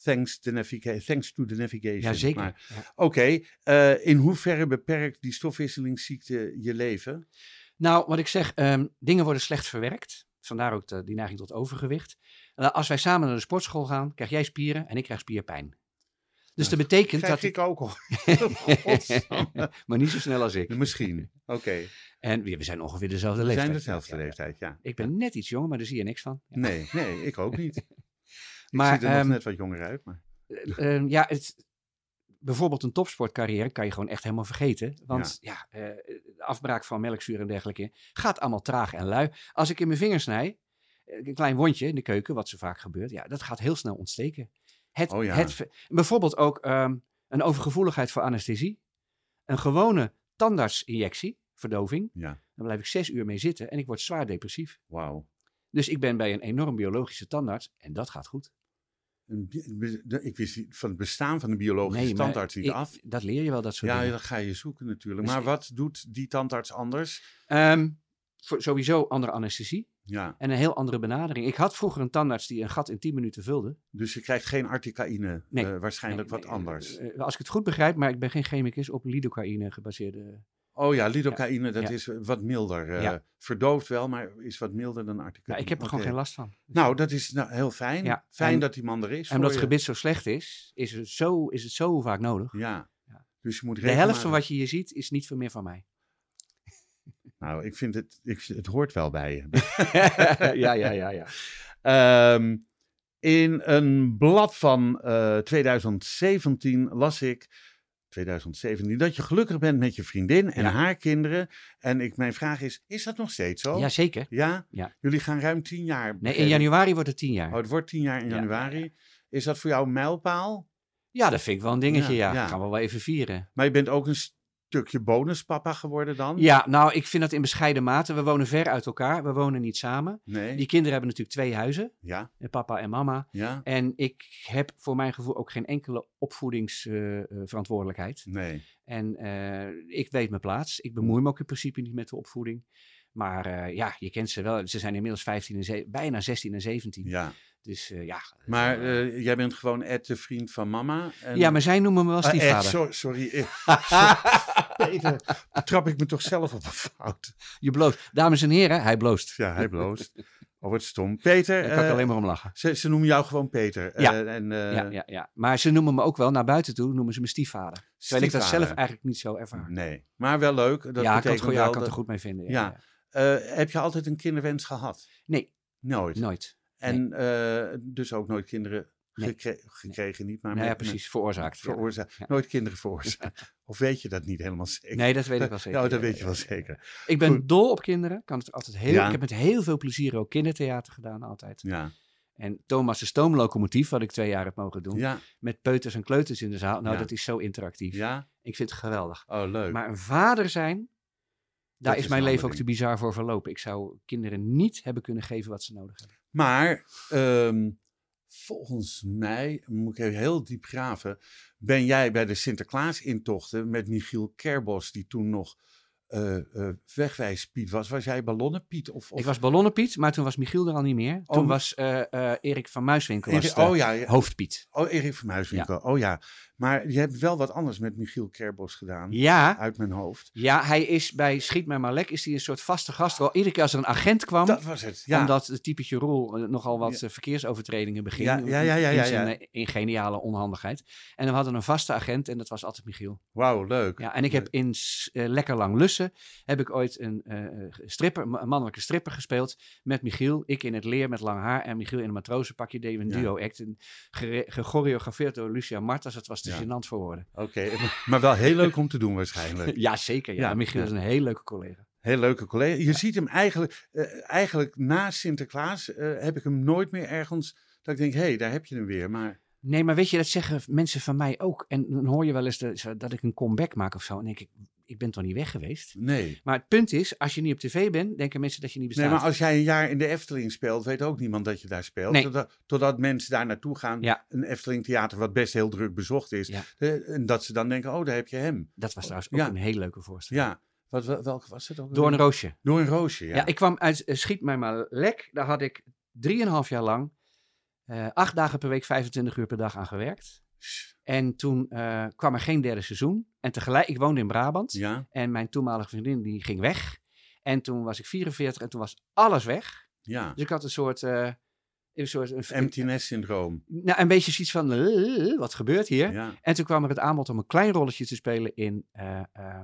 Thanks, the thanks to the navigation. Ja, zeker. Maar- Ja. Oké, eh, in hoeverre beperkt die stofwisselingsziekte je leven? Nou, wat ik zeg, ehm, dingen worden slecht verwerkt. Vandaar ook de, die neiging tot overgewicht. Eh, als wij samen naar de sportschool gaan, krijg jij spieren en ik krijg spierpijn. Dus dat betekent Krijg dat... ik ook al. maar niet zo snel als ik. Misschien. Oké. En we we zijn ongeveer dezelfde We leeftijd. zijn dezelfde leeftijd, ja. Ik ben net iets jonger, maar daar zie je niks van. Ja. Nee, nee, ik ook niet. Maar, ik zie er nog ehm, net wat jonger uit. Maar... Eh, eh, ja, het, bijvoorbeeld een topsportcarrière kan je gewoon echt helemaal vergeten. Want ja, eh, de afbraak van melkzuur en dergelijke gaat allemaal traag en lui. Als ik in mijn vingers snij, eh, een klein wondje in de keuken, wat zo vaak gebeurt, ja, dat gaat heel snel ontsteken. Het, Oh ja. het, bijvoorbeeld ook ehm, een overgevoeligheid voor anesthesie. Een gewone tandartsinjectie, verdoving. Ja, Dan blijf ik zes uur mee zitten en ik word zwaar depressief. wauw. Dus ik ben bij een enorm biologische tandarts en dat gaat goed. Een bi- be- de- Ik wist van het bestaan van de biologische maar tandarts niet ik- af. Dat leer je wel, dat soort Ja, dingen. dat ga je zoeken natuurlijk. Dus Maar wat doet die tandarts anders? Ehm, voor sowieso andere anesthesie Ja, en een heel andere benadering. Ik had vroeger een tandarts die een gat in 10 minuten vulde. dus je krijgt geen articaïne, Nee. eh, waarschijnlijk Nee, wat nee, anders. eh, als ik het goed begrijp, maar ik ben geen chemicus, op lidocaïne gebaseerde. Oh ja, lidocaïne, dat is wat milder. eh. Verdooft wel, maar is wat milder dan articaïne. Ja, ik heb er gewoon geen last van. Dus- Nou, dat is nou, heel fijn. Fijn en- dat die man er is en omdat het gebit zo slecht is, is het zo, is het zo vaak nodig. Ja. Ja. Dus je moet De helft van wat je hier ziet, is niet veel meer van mij. Nou, ik vind het, ik, het hoort wel bij je. ja, ja, ja, ja. Ehm, in een blad van eh, 2017 las ik, 2017, dat je gelukkig bent met je vriendin en Ja. haar kinderen. En ik, mijn vraag is, is dat nog steeds zo? Jazeker. Ja? Ja. Jullie gaan ruim tien jaar. Nee, in januari wordt het 10 jaar. Oh, het wordt tien jaar in Ja, ja, januari. Is dat voor jou een mijlpaal? Ja, dat vind ik wel een dingetje, Ja, ja. Gaan we wel even vieren. Maar je bent ook een stukje bonuspapa geworden dan? Ja, nou, ik vind dat in bescheiden mate. We wonen ver uit elkaar. We wonen niet samen. Nee? Die kinderen hebben natuurlijk twee huizen. Ja? Papa en mama. Ja? En ik heb voor mijn gevoel ook geen enkele opvoedingsverantwoordelijkheid. Nee. en eh, ik weet mijn plaats. Ik bemoei me ook in principe niet met de opvoeding. Maar eh, ja, je kent ze wel. Ze zijn inmiddels 15 en bijna 16 en 17. Ja. Dus ja. Maar eh, eh, jij bent gewoon Ed, de vriend van mama. En... ja, maar zij noemen me wel Ah, Ed, stiefvader. so- sorry. Peter, trap ik me toch zelf op een fout. Je bloost. Dames en heren, hij bloost. Ja, hij bloost. Oh, wat stom. Peter, Daar kan ik eh, alleen maar om lachen. ze, ze noemen jou gewoon Peter. Ja. En, ja, ja, ja. Maar ze noemen me ook wel naar buiten toe, noemen ze me stiefvader. Terwijl ik dat zelf eigenlijk niet zo ervaar. Nee, maar wel leuk. Dat ja, ik kan, het, betekent goed- ja, ik wel kan het er goed mee vinden. Ja, heb je altijd een kinderwens gehad? Nee, Nooit. nooit. En eh, dus ook nooit kinderen Nee. gekre- gekregen, niet maar Nou ja, precies, veroorzaakt. veroorzaakt. Ja. Nooit kinderen veroorzaakt. of weet je dat niet helemaal zeker? Nee, dat weet ik wel zeker. Ja, dat weet je wel zeker. Ik ben Goed. dol op kinderen. Kan het altijd heel. Ik heb met heel veel plezier ook kindertheater gedaan, altijd. Ja, En Thomas de Stoomlocomotief, wat ik twee jaar heb mogen doen. ja, Met peuters en kleuters in de zaal. Nou, Ja. dat is zo interactief. ja. Ik vind het geweldig. Oh, leuk. Maar een vader zijn, daar is is mijn leven ook te bizar voor verlopen. Ik zou kinderen niet hebben kunnen geven wat ze nodig hebben. Maar ehm, volgens mij, moet ik even heel diep graven, ben jij bij de Sinterklaas-intochten met Michiel Kerbos, die toen nog eh eh wegwijspiet was. Was jij ballonnenpiet? Of, of Ik was ballonnenpiet, maar toen was Michiel er al niet meer. Toen Oh. was eh, Erik van Muiswinkel was Erik, oh ja, ja. hoofdpiet. Oh, Erik van Muiswinkel. Oh ja. Maar je hebt wel wat anders met Michiel Kerbos gedaan. Ja, Uit mijn hoofd. ja, hij is bij Schiet mij maar lek is hij een soort vaste gastrol. Iedere keer als er een agent kwam, Dat was het. Ja. omdat het typetje rol eh, nogal wat Ja. eh, verkeersovertredingen beging. Ja, ja, ja, ja, in zijn eh, in geniale onhandigheid. En we hadden een vaste agent en dat was altijd Michiel. Wauw, leuk. Ja, en ik heb in Lekker Lang Lussen heb ik ooit een stripper, een mannelijke stripper gespeeld met Michiel. Ik in het leer met lang haar en Michiel in een matrozenpakje deden we een duo-act. Gechoreografeerd door Lucia Martas. Het was te Ja. gênant voor woorden. Oké, maar wel heel leuk om te doen waarschijnlijk. Ja, zeker. Ja. Ja, Michiel is een hele leuke collega. Heel leuke collega. Je ziet hem eigenlijk, eh, eigenlijk na Sinterklaas eh, heb ik hem nooit meer ergens dat ik denk, hé, hey, daar heb je hem weer. Maar Nee, maar weet je, dat zeggen mensen van mij ook. En dan hoor je wel eens de- dat ik een comeback maak of zo. En denk ik, ik ben toch niet weg geweest? nee. Maar het punt is, als je niet op tv bent, denken mensen dat je niet bestaat. Nee, maar als jij een jaar in de Efteling speelt, weet ook niemand dat je daar speelt. Nee. Totdat, totdat mensen daar naartoe gaan. Ja. Een Efteling theater wat best heel druk bezocht is. Ja. En dat ze dan denken, oh, daar heb je hem. Dat was trouwens ook Ja. een hele leuke voorstelling. Ja. Wat, wel- welke was het ook? Door een roosje. Door een roosje, ja. Ja, ik kwam uit eh, Schiet mij maar lek. Daar had ik drieënhalf jaar lang eh, acht dagen per week, 25 uur per dag aan gewerkt. En toen eh, kwam er geen derde seizoen. En tegelijk, ik woonde in Brabant. Ja, En mijn toenmalige vriendin die ging weg. En toen was ik 44 en toen was alles weg. ja. Dus ik had een soort... eh, een soort een, Empty nest syndroom. nou, een beetje zoiets van, wat gebeurt hier? Ja. En toen kwam er het aanbod om een klein rolletje te spelen in eh eh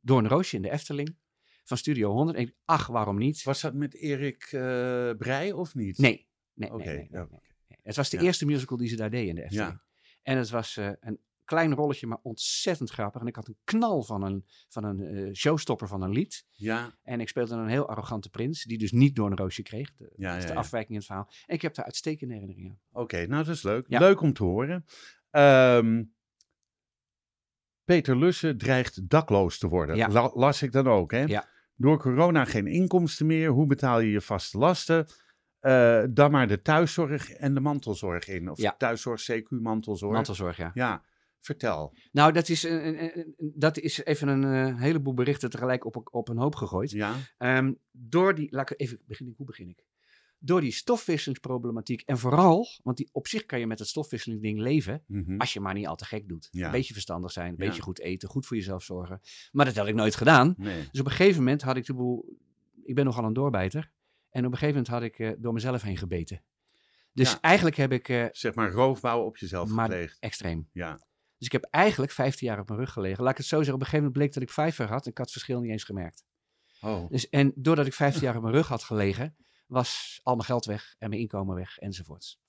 Door een Roosje in de Efteling. Van Studio 100. En ik, ach, waarom niet? Was dat met Erik eh Breij of niet? Nee, nee, nee, nee. Het was de Ja. eerste musical die ze daar deden in de Efteling. Ja. En het was eh, een klein rolletje, maar ontzettend grappig. En ik had een knal van een, van een eh, showstopper van een lied. Ja, En ik speelde een heel arrogante prins, die dus niet door een roosje kreeg. De, Ja, dat is de ja. afwijking in het verhaal. En ik heb daar uitstekende herinneringen aan. oké. nou, dat is leuk. Leuk om te horen. Ehm, Peter Lussen dreigt dakloos te worden. La- las ik dan ook, hè? Ja. Door corona geen inkomsten meer. Hoe betaal je je vaste lasten? Eh, dan maar de thuiszorg en de mantelzorg in. Of Ja. thuiszorg, CQ, mantelzorg. Mantelzorg, ja. Ja, vertel. Nou, dat is, een, een- dat is even een eh, heleboel berichten tegelijk op, op een hoop gegooid. Ja, Ehm, door die, laat ik even beginnen, hoe begin ik? Door die stofwisselingsproblematiek en vooral, want die, op zich kan je met het stofwisselingsding leven, mhm. als je maar niet al te gek doet. Ja. Een beetje verstandig zijn, een Ja. beetje goed eten, goed voor jezelf zorgen. Maar dat had ik nooit gedaan. nee. Dus op een gegeven moment had ik de boel, ik ben nogal een doorbijter. En op een gegeven moment had ik eh, door mezelf heen gebeten. Dus Ja. eigenlijk heb ik eh, Zeg maar roofbouw op jezelf maar gepleegd. extreem. Ja, Dus ik heb eigenlijk 15 jaar op mijn rug gelegen. Laat ik het zo zeggen, op een gegeven moment bleek dat ik vijver had. En ik had het verschil niet eens gemerkt. oh. Dus, en doordat ik 15 jaar op mijn rug had gelegen, was al mijn geld weg en mijn inkomen weg enzovoorts.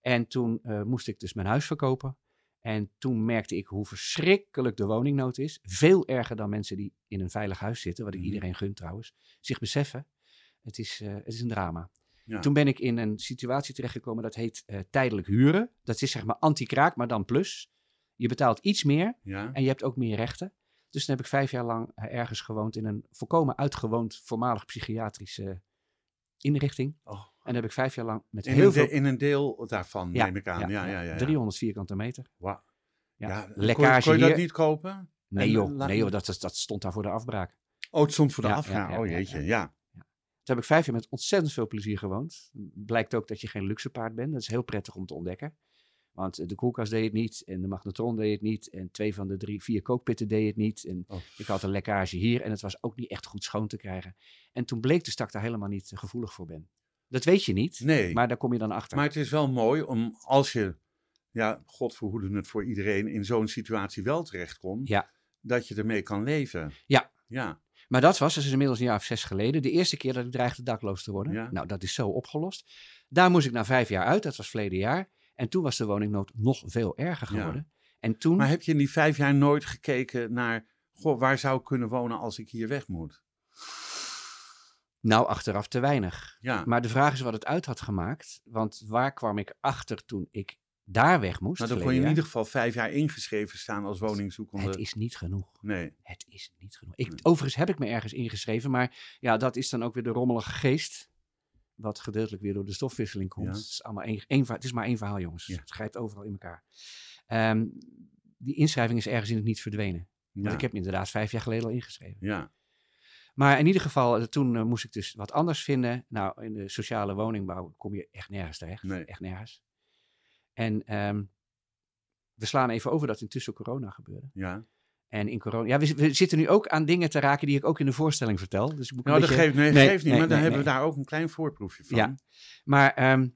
En toen eh, moest ik dus mijn huis verkopen. En toen merkte ik hoe verschrikkelijk de woningnood is. Veel erger dan mensen die in een veilig huis zitten, wat ik Mhm. iedereen gun trouwens, zich beseffen. Het is, eh, het is een drama. Ja. Toen ben ik in een situatie terechtgekomen dat heet eh, tijdelijk huren. Dat is zeg maar anti-kraak, maar dan plus. Je betaalt iets meer ja. en je hebt ook meer rechten. Dus toen heb ik vijf jaar lang eh, ergens gewoond in een volkomen uitgewoond voormalig psychiatrische inrichting. Oh. En daar heb ik vijf jaar lang met In, heel een veel... in een deel daarvan, Ja, neem ik aan. Ja, ja, ja. ja, 300 vierkante meter. Wauw. Ja. Lekkage kon, kon je dat niet kopen? Nee joh, nee, joh dat, dat, stond daar voor de afbraak. Oh, het stond voor de ja, oh jeetje, ja. Heb ik vijf jaar met ontzettend veel plezier gewoond. Blijkt ook dat je geen luxe paard bent. Dat is heel prettig om te ontdekken. Want de koelkast deed het niet en de magnetron deed het niet. En twee van de drie, vier kookpitten deed het niet. En Oh. ik had een lekkage hier en het was ook niet echt goed schoon te krijgen. En toen bleek dus dat ik daar helemaal niet eh, gevoelig voor ben. Dat weet je niet, Nee, maar, maar daar kom je dan achter. het is wel mooi om als je, ja, God verhoede het voor iedereen, in zo'n situatie wel terechtkomt, Ja. dat je ermee kan leven. Ja. Ja, Maar dat was dus inmiddels een jaar of zes geleden. De eerste keer dat ik dreigde dakloos te worden. Ja. Nou, dat is zo opgelost. Daar moest ik na vijf jaar uit. Dat was verleden jaar. En toen was de woningnood nog veel erger Ja. geworden. En toen... maar heb je in die vijf jaar nooit gekeken naar, goh, waar zou ik kunnen wonen als ik hier weg moet? Nou, achteraf te weinig. Ja, Maar de vraag is wat het uit had gemaakt. Want waar kwam ik achter toen ik daar weg moest? maar dan kon je in ieder geval vijf jaar ingeschreven staan als woningzoekende. Het is niet genoeg. Nee, Het is niet genoeg. Ik, Nee. Overigens heb ik me ergens ingeschreven, maar ja, dat is dan ook weer de rommelige geest. Wat gedeeltelijk weer door de stofwisseling komt. Ja. Het, is allemaal één, één, het is maar één verhaal, jongens. Ja. Het grijpt overal in elkaar. Ehm, die inschrijving is ergens in het niet verdwenen. Want ik heb me inderdaad vijf jaar geleden al ingeschreven. ja, Maar in ieder geval, eh, toen eh, moest ik dus wat anders vinden. Nou, in de sociale woningbouw kom je echt nergens terecht. Nee. Echt nergens. En ehm, we slaan even over dat intussen corona gebeurde. ja. En in corona. Ja, we, we zitten nu ook aan dingen te raken die ik ook in de voorstelling vertel. Dus ik moet een Nou, dat beetje- geeft, nee, Nee, geeft niet, nee, maar dan hebben we daar ook een klein voorproefje van. Ja. Maar ehm,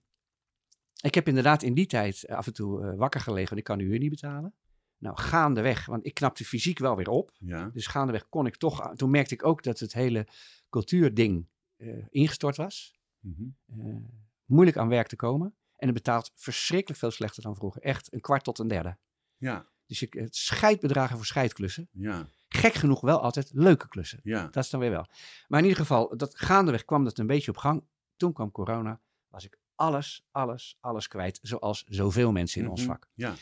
ik heb inderdaad in die tijd eh, af en toe eh, wakker gelegen. Want ik kan de huur niet betalen. Nou, gaandeweg, want ik knapte fysiek wel weer op. Ja, Dus gaandeweg kon ik toch. Toen merkte ik ook dat het hele cultuurding eh, ingestort was. mhm. Eh, moeilijk aan werk te komen. En het betaalt verschrikkelijk veel slechter dan vroeger. Echt een kwart tot een derde. ja, Dus je, het scheidbedragen voor scheidklussen. ja, Gek genoeg wel altijd leuke klussen. ja. Dat is dan weer wel. Maar in ieder geval, dat gaandeweg kwam dat een beetje op gang. Toen kwam corona. Was ik alles, alles, alles kwijt. Zoals zoveel mensen in ons Mhm. vak. Ja,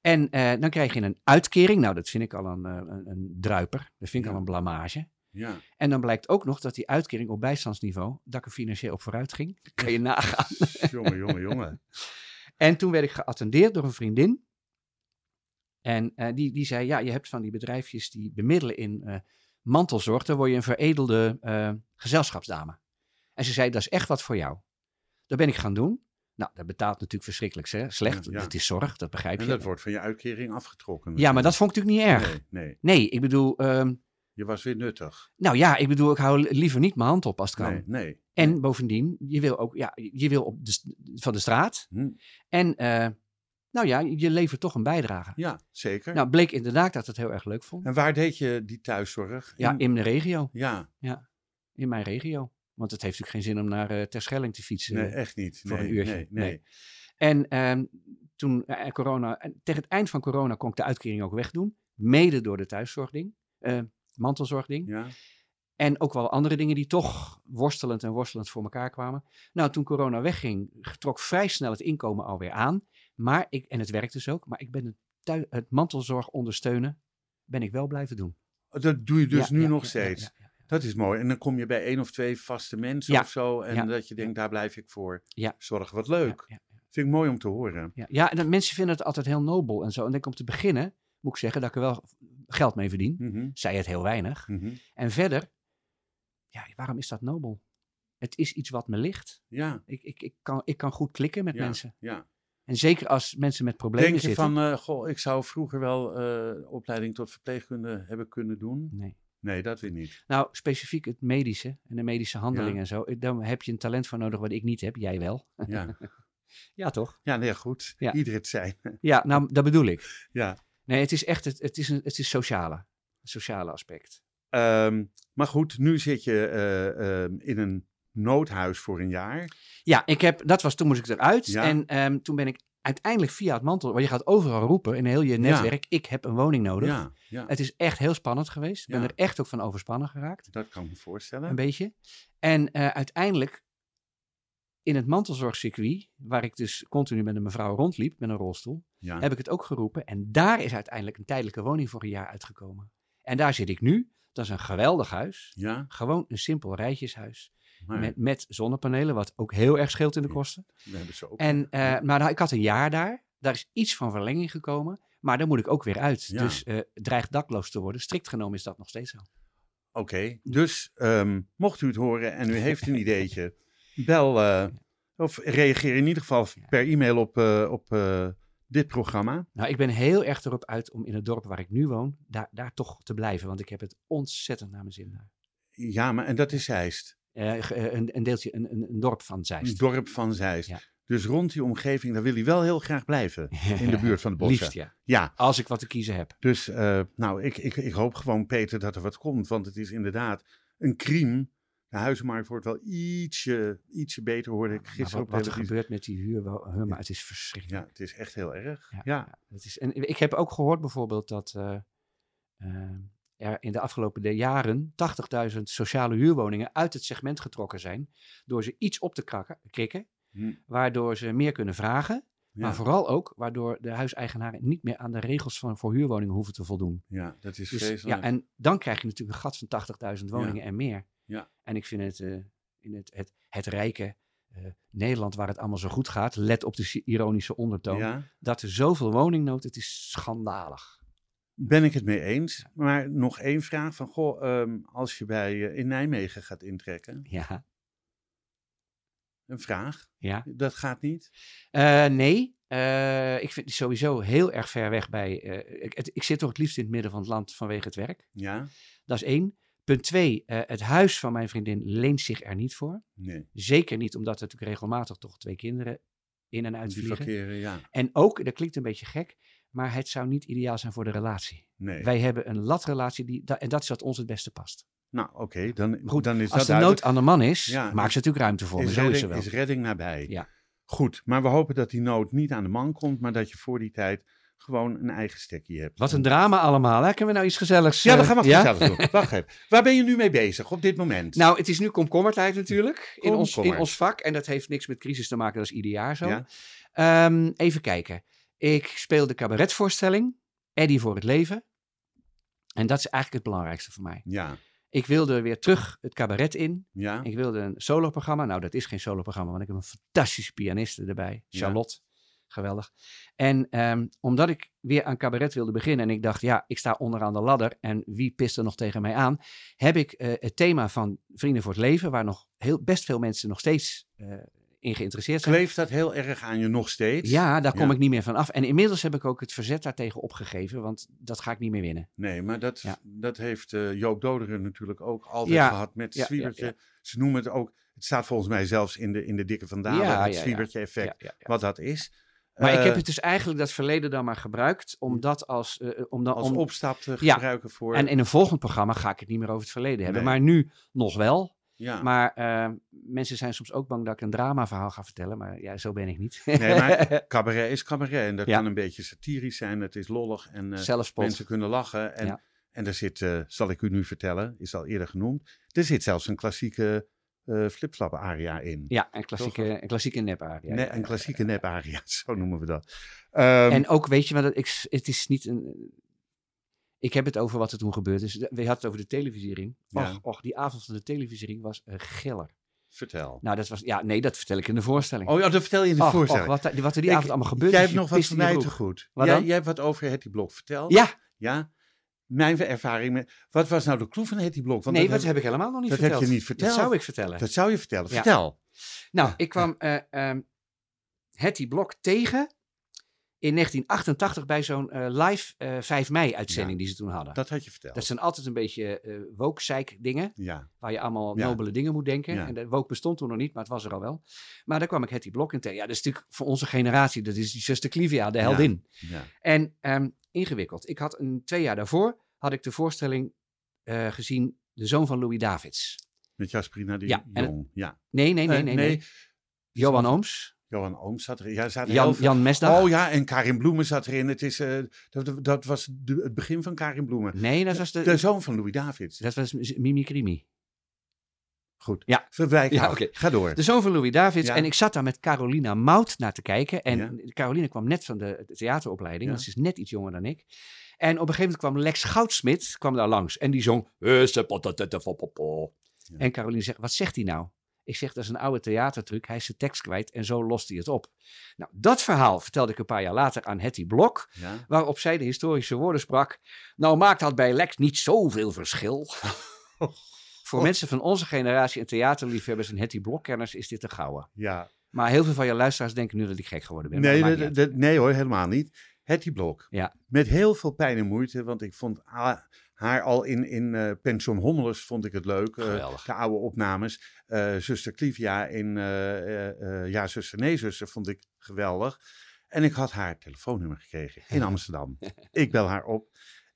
En eh, dan krijg je een uitkering. Nou, dat vind ik al een, eh, een, een druiper. Dat vind ik Ja. al een blamage. Ja. En dan blijkt ook nog dat die uitkering op bijstandsniveau, dat ik er financieel op vooruit ging. Dat kan je nagaan. jongen, jongen, jongen. En toen werd ik geattendeerd door een vriendin. En eh, die, die zei, ja, je hebt van die bedrijfjes die bemiddelen in eh, mantelzorg. Dan word je een veredelde eh, gezelschapsdame. En ze zei, dat is echt wat voor jou. Dat ben ik gaan doen. Nou, dat betaalt natuurlijk verschrikkelijk hè, slecht. Ja, ja. Het is zorg, dat begrijp En je. dat wordt van je uitkering afgetrokken. Ja, maar dat vond ik natuurlijk niet erg. Nee, nee. Nee, ik bedoel, ehm, Je was weer nuttig. nou ja, ik bedoel, ik hou li- liever niet mijn hand op als het kan. Nee, nee. En bovendien, je wil ook, ja, je wil op de, van de straat. Hm. En, eh, nou ja, je levert toch een bijdrage. Ja, zeker. Nou, bleek inderdaad dat het heel erg leuk vond. En waar deed je die thuiszorg? Ja, In- de regio. ja In mijn regio. Want het heeft natuurlijk geen zin om naar eh Terschelling te fietsen. nee, echt niet. voor nee, een uurtje. Nee, nee. Nee. En ehm, toen eh, corona, en tegen het eind van corona kon ik de uitkering ook wegdoen. Mede door de thuiszorgding, eh, mantelzorgding. Ja, En ook wel andere dingen die toch worstelend en worstelend voor elkaar kwamen. Nou, toen corona wegging, trok vrij snel het inkomen alweer aan. Maar ik, en het werkt dus ook, maar ik ben het, thui- het mantelzorg ondersteunen, ben ik wel blijven doen. dat doe je dus Ja, nu ja, nog steeds. Dat is mooi. En dan kom je bij één of twee vaste mensen of zo. En dat je denkt, daar blijf ik voor Ja. zorgen. Wat leuk. Ja, ja, Vind ik mooi om te horen. ja. ja, en dat mensen vinden het altijd heel nobel en zo. En denk om te beginnen, moet ik zeggen dat ik er wel geld mee verdien. Mhm, Zij het heel weinig. mhm. En verder, ja, waarom is dat nobel? Het is iets wat me ligt. Ja, Ik, ik, ik, kan, ik kan goed klikken met ja, mensen. ja. En zeker als mensen met problemen Denk je zitten. van, eh, goh, ik zou vroeger wel eh, opleiding tot verpleegkunde hebben kunnen doen? Nee. Nee, dat weer niet. Nou, specifiek het medische en de medische handeling Ja. en zo. eh, Daar heb je een talent voor nodig wat ik niet heb. Jij wel. Ja, Ja, toch? ja nee, goed. Ja. Ieder het zijn. Ja, nou, dat bedoel ik. ja. Nee, het is echt het, het, is een, het is sociale. Sociale aspect. Ehm, maar goed, nu zit je eh, ehm, in een noodhuis voor een jaar. Ja, ik heb, dat was toen moest ik eruit. Ja. En ehm, toen ben ik uiteindelijk via het mantel. Want je gaat overal roepen in heel je netwerk. Ik heb een woning nodig. Ja, ja, Het is echt heel spannend geweest. Ik ben er echt ook van overspannen geraakt. dat kan ik me voorstellen. Een beetje. En eh, uiteindelijk in het mantelzorgcircuit, waar ik dus continu met een mevrouw rondliep met een rolstoel, Ja. heb ik het ook geroepen. En daar is uiteindelijk een tijdelijke woning voor een jaar uitgekomen. En daar zit ik nu. Dat is een geweldig huis. ja, Gewoon een simpel rijtjeshuis. maar Met, met zonnepanelen, wat ook heel erg scheelt in de kosten. we hebben ze ook. En, eh, maar nou, ik had een jaar daar. Daar is iets van verlenging gekomen. Maar daar moet ik ook weer uit. Ja. Dus eh dreigt dakloos te worden. Strikt genomen is dat nog steeds zo. Oké, dus ehm, mocht u het horen en u heeft een ideetje, bel eh, of reageer in ieder geval per e-mail op, op dit programma. Nou, ik ben heel erg erop uit om in het dorp waar ik nu woon, daar, daar toch te blijven. Want ik heb het ontzettend naar mijn zin daar. Ja, maar en dat is Zeist. Eh, eh, een, een deeltje, een, een, een dorp van Een Zeist. dorp van Zeist. Ja. Dus rond die omgeving, daar wil hij wel heel graag blijven. In de buurt van de bossen. Liefst, ja. Ja, Als ik wat te kiezen heb. dus eh, nou, ik, ik, ik hoop gewoon, Peter, dat er wat komt. Want het is inderdaad een crime. De huizenmarkt wordt wel ietsje, ietsje beter, hoorde ik gisteren wat, op wat er televisie. gebeurt met die huur, maar het is verschrikkelijk. Ja, het is echt heel erg. Ja. Ja, Het is, en ik heb ook gehoord bijvoorbeeld dat eh, eh, er in de afgelopen jaren 80.000 sociale huurwoningen uit het segment getrokken zijn. Door ze iets op te krakken, krikken, Hm, waardoor ze meer kunnen vragen. ja, Maar vooral ook waardoor de huiseigenaren niet meer aan de regels van, voor huurwoningen hoeven te voldoen. ja, dat is Dus, vreselijk. ja, en dan krijg je natuurlijk een gat van 80.000 woningen en meer. Ja. En ik vind het eh, in het, het, het rijke eh, Nederland, waar het allemaal zo goed gaat, let op de ironische ondertoon, ja, dat er zoveel woningnood, het is schandalig. ben ik het mee eens. Maar nog één vraag van, goh, ehm, als je bij, eh, in Nijmegen gaat intrekken, Ja, een vraag, ja. dat gaat niet? Nee, ik vind het sowieso heel erg ver weg bij. ik, het- ik zit toch het liefst in het midden van het land vanwege het werk. Ja? Dat is één. Punt twee, eh, het huis van mijn vriendin leent zich er niet voor. Nee. Zeker niet omdat er natuurlijk regelmatig toch twee kinderen in en uit Die vliegen. verkeren, ja. En ook, dat klinkt een beetje gek, maar het zou niet ideaal zijn voor de relatie. Nee. Wij hebben een latrelatie die, da- en dat is wat ons het beste past. Nou, oké, dan, Goed, dan is Als dat de nood aan de man is, Ja, maak is- ze natuurlijk ruimte voor. Is Zo is redding, ze wel. is redding nabij. Ja. Goed, maar we hopen dat die nood niet aan de man komt, maar dat je voor die tijd gewoon een eigen stekje hebt. Wat een drama allemaal, hè? Kunnen we nou iets gezelligs... Ja, eh, dan gaan we ja? gezellig doen. Wacht even. Waar ben je nu mee bezig op dit moment? Nou, het is nu komkommertijd natuurlijk in ons, in ons vak. En dat heeft niks met crisis te maken, dat is ieder jaar zo. Ja. Ehm, even kijken. Ik speel de cabaretvoorstelling, Eddie voor het leven. En dat is eigenlijk het belangrijkste voor mij. Ja, Ik wilde weer terug het cabaret in. ja, Ik wilde een soloprogramma. Nou, dat is geen soloprogramma, want ik heb een fantastische pianiste erbij. Charlotte. Geweldig. En ehm, omdat ik weer aan cabaret wilde beginnen en ik dacht, ja, ik sta onderaan de ladder en wie pist er nog tegen mij aan, heb ik eh, het thema van Vrienden voor het Leven, waar nog heel, best veel mensen nog steeds eh, in geïnteresseerd zijn. Kleeft dat heel erg aan je nog steeds? Ja, daar kom Ja. ik niet meer van af. En inmiddels heb ik ook het verzet daartegen opgegeven, want dat ga ik niet meer winnen. Nee, maar dat, Ja. dat heeft eh, Joop Doderen natuurlijk ook altijd Ja. gehad met Ja. Ze noemen het ook, het staat volgens mij zelfs in de, in de dikke van Dalen, Ja, het. Zwiebertje effect, wat dat is. Maar ik Eh, heb het dus eigenlijk dat verleden dan maar gebruikt, om dat als... eh, om dan, als om, opstap te Ja. gebruiken voor... En in een volgend programma ga ik het niet meer over het verleden hebben. Nee. Maar nu nog wel. ja. Maar eh, mensen zijn soms ook bang dat ik een dramaverhaal ga vertellen. Maar ja, zo ben ik niet. Nee, maar cabaret is cabaret en dat Ja. kan een beetje satirisch zijn. Het is lollig en eh, mensen kunnen lachen. En, Ja. en er zit, eh, zal ik u nu vertellen, is al eerder genoemd, er zit zelfs een klassieke eh flipflap aria in. Ja, een klassieke, een klassieke neparia. Ne- een klassieke nep aria, zo noemen we dat. Ehm, En ook, weet je, wat het, ik, het is niet een... Ik heb het over wat er toen gebeurd is. We hadden het over de televisiering. Ja. Och, och, die avond van de televisiering was een giller. vertel. Nou, dat was... Ja, nee, dat vertel ik in de voorstelling. Oh ja, dat vertel je in de Och, voorstelling. och, wat, er- wat er die Ik- avond allemaal gebeurd Jij is. hebt je nog wat van mij te goed. Wat jij, jij hebt wat over Hetty Blok verteld. Ja, Ja. Mijn ervaring met... Wat was nou de clue van Hetty Blok? Want nee, dat dat heb ik helemaal nog niet dat heb verteld. je niet verteld. Dat zou ik vertellen. Dat zou je vertellen. Ja. Vertel. Nou, ik kwam eh ehm, Hetty Blok tegen in 1988 bij zo'n eh, live eh 5 mei-uitzending Ja. die ze toen hadden. Dat, Dat had je verteld. zijn altijd een beetje eh woke dingen, Ja. waar je allemaal Ja. nobele dingen moet denken. En de woke bestond toen nog niet, maar het was er al wel. Maar daar kwam ik Hetty Blok in tegen. Ja, dat is natuurlijk voor onze generatie, dat is die zuster Clivia, de heldin. ja. En ehm, ingewikkeld. Ik had een, twee jaar daarvoor, had ik de voorstelling eh, gezien, De Zoon van Louis Davids. Met Jasperina de Ja, Jong. Ja. Nee, nee, nee, Eh, nee. nee. Johan Ooms, Johan Ooms zat erin. Ja, zaten Jan, heel veel- Jan Mesdag. Oh ja, en Karin Bloemen zat erin. Het is, eh, dat, dat was de- het begin van Karin Bloemen. Nee, dat was de, De zoon van Louis Davids. dat was Mimi Krimi. Goed. Ja. Verwijk Ja. Ga door. De zoon van Louis Davids. Ja. En ik zat daar met Carolina Mout naar te kijken. En Ja. Caroline kwam net van de theateropleiding. Ze is net iets jonger dan ik. En op een gegeven moment kwam Lex Goudsmit kwam daar langs. En die zong... En Caroline zegt, wat zegt hij nou? Ik zeg, dat is een oude theatertruc. Hij is zijn tekst kwijt en zo lost hij het op. Nou, dat verhaal vertelde ik een paar jaar later aan Hetty Blok. Ja. Waarop zij de historische woorden sprak. Nou maakt dat bij Lex niet zoveel verschil. Voor mensen van onze generatie en theaterliefhebbers en Hetty Blokkenners is dit een gouden. Ja. Maar heel veel van je luisteraars denken nu dat ik gek geworden ben. Nee, dat dat- dat- nee hoor, helemaal niet. Hetty Blok. Ja. Met heel veel pijn en moeite, want ik vond ha- haar al in, in eh, Pension Hommelus vond ik het leuk. Geweldig. de oude opnames. Eh, zuster Clivia in Ja, zuster, nee, zuster vond ik geweldig. En ik had haar telefoonnummer gekregen in Amsterdam. ik bel haar op.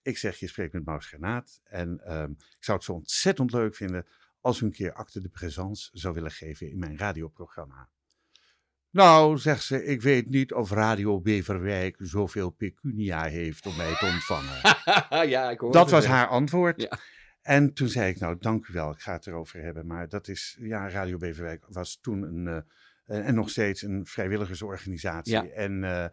Ik zeg, je spreekt met Maus Granaat. En ehm, ik zou het zo ontzettend leuk vinden als u een keer acte de présence zou willen geven in mijn radioprogramma. Nou, zegt ze, ik weet niet of Radio Beverwijk zoveel pecunia heeft om mij te ontvangen. ja, ik hoor Dat was haar antwoord. Ja. En toen zei ik, nou, dank u wel, ik ga het erover hebben. Maar dat is, ja, Radio Beverwijk was toen een, eh, en nog steeds een vrijwilligersorganisatie. Ja. En, eh,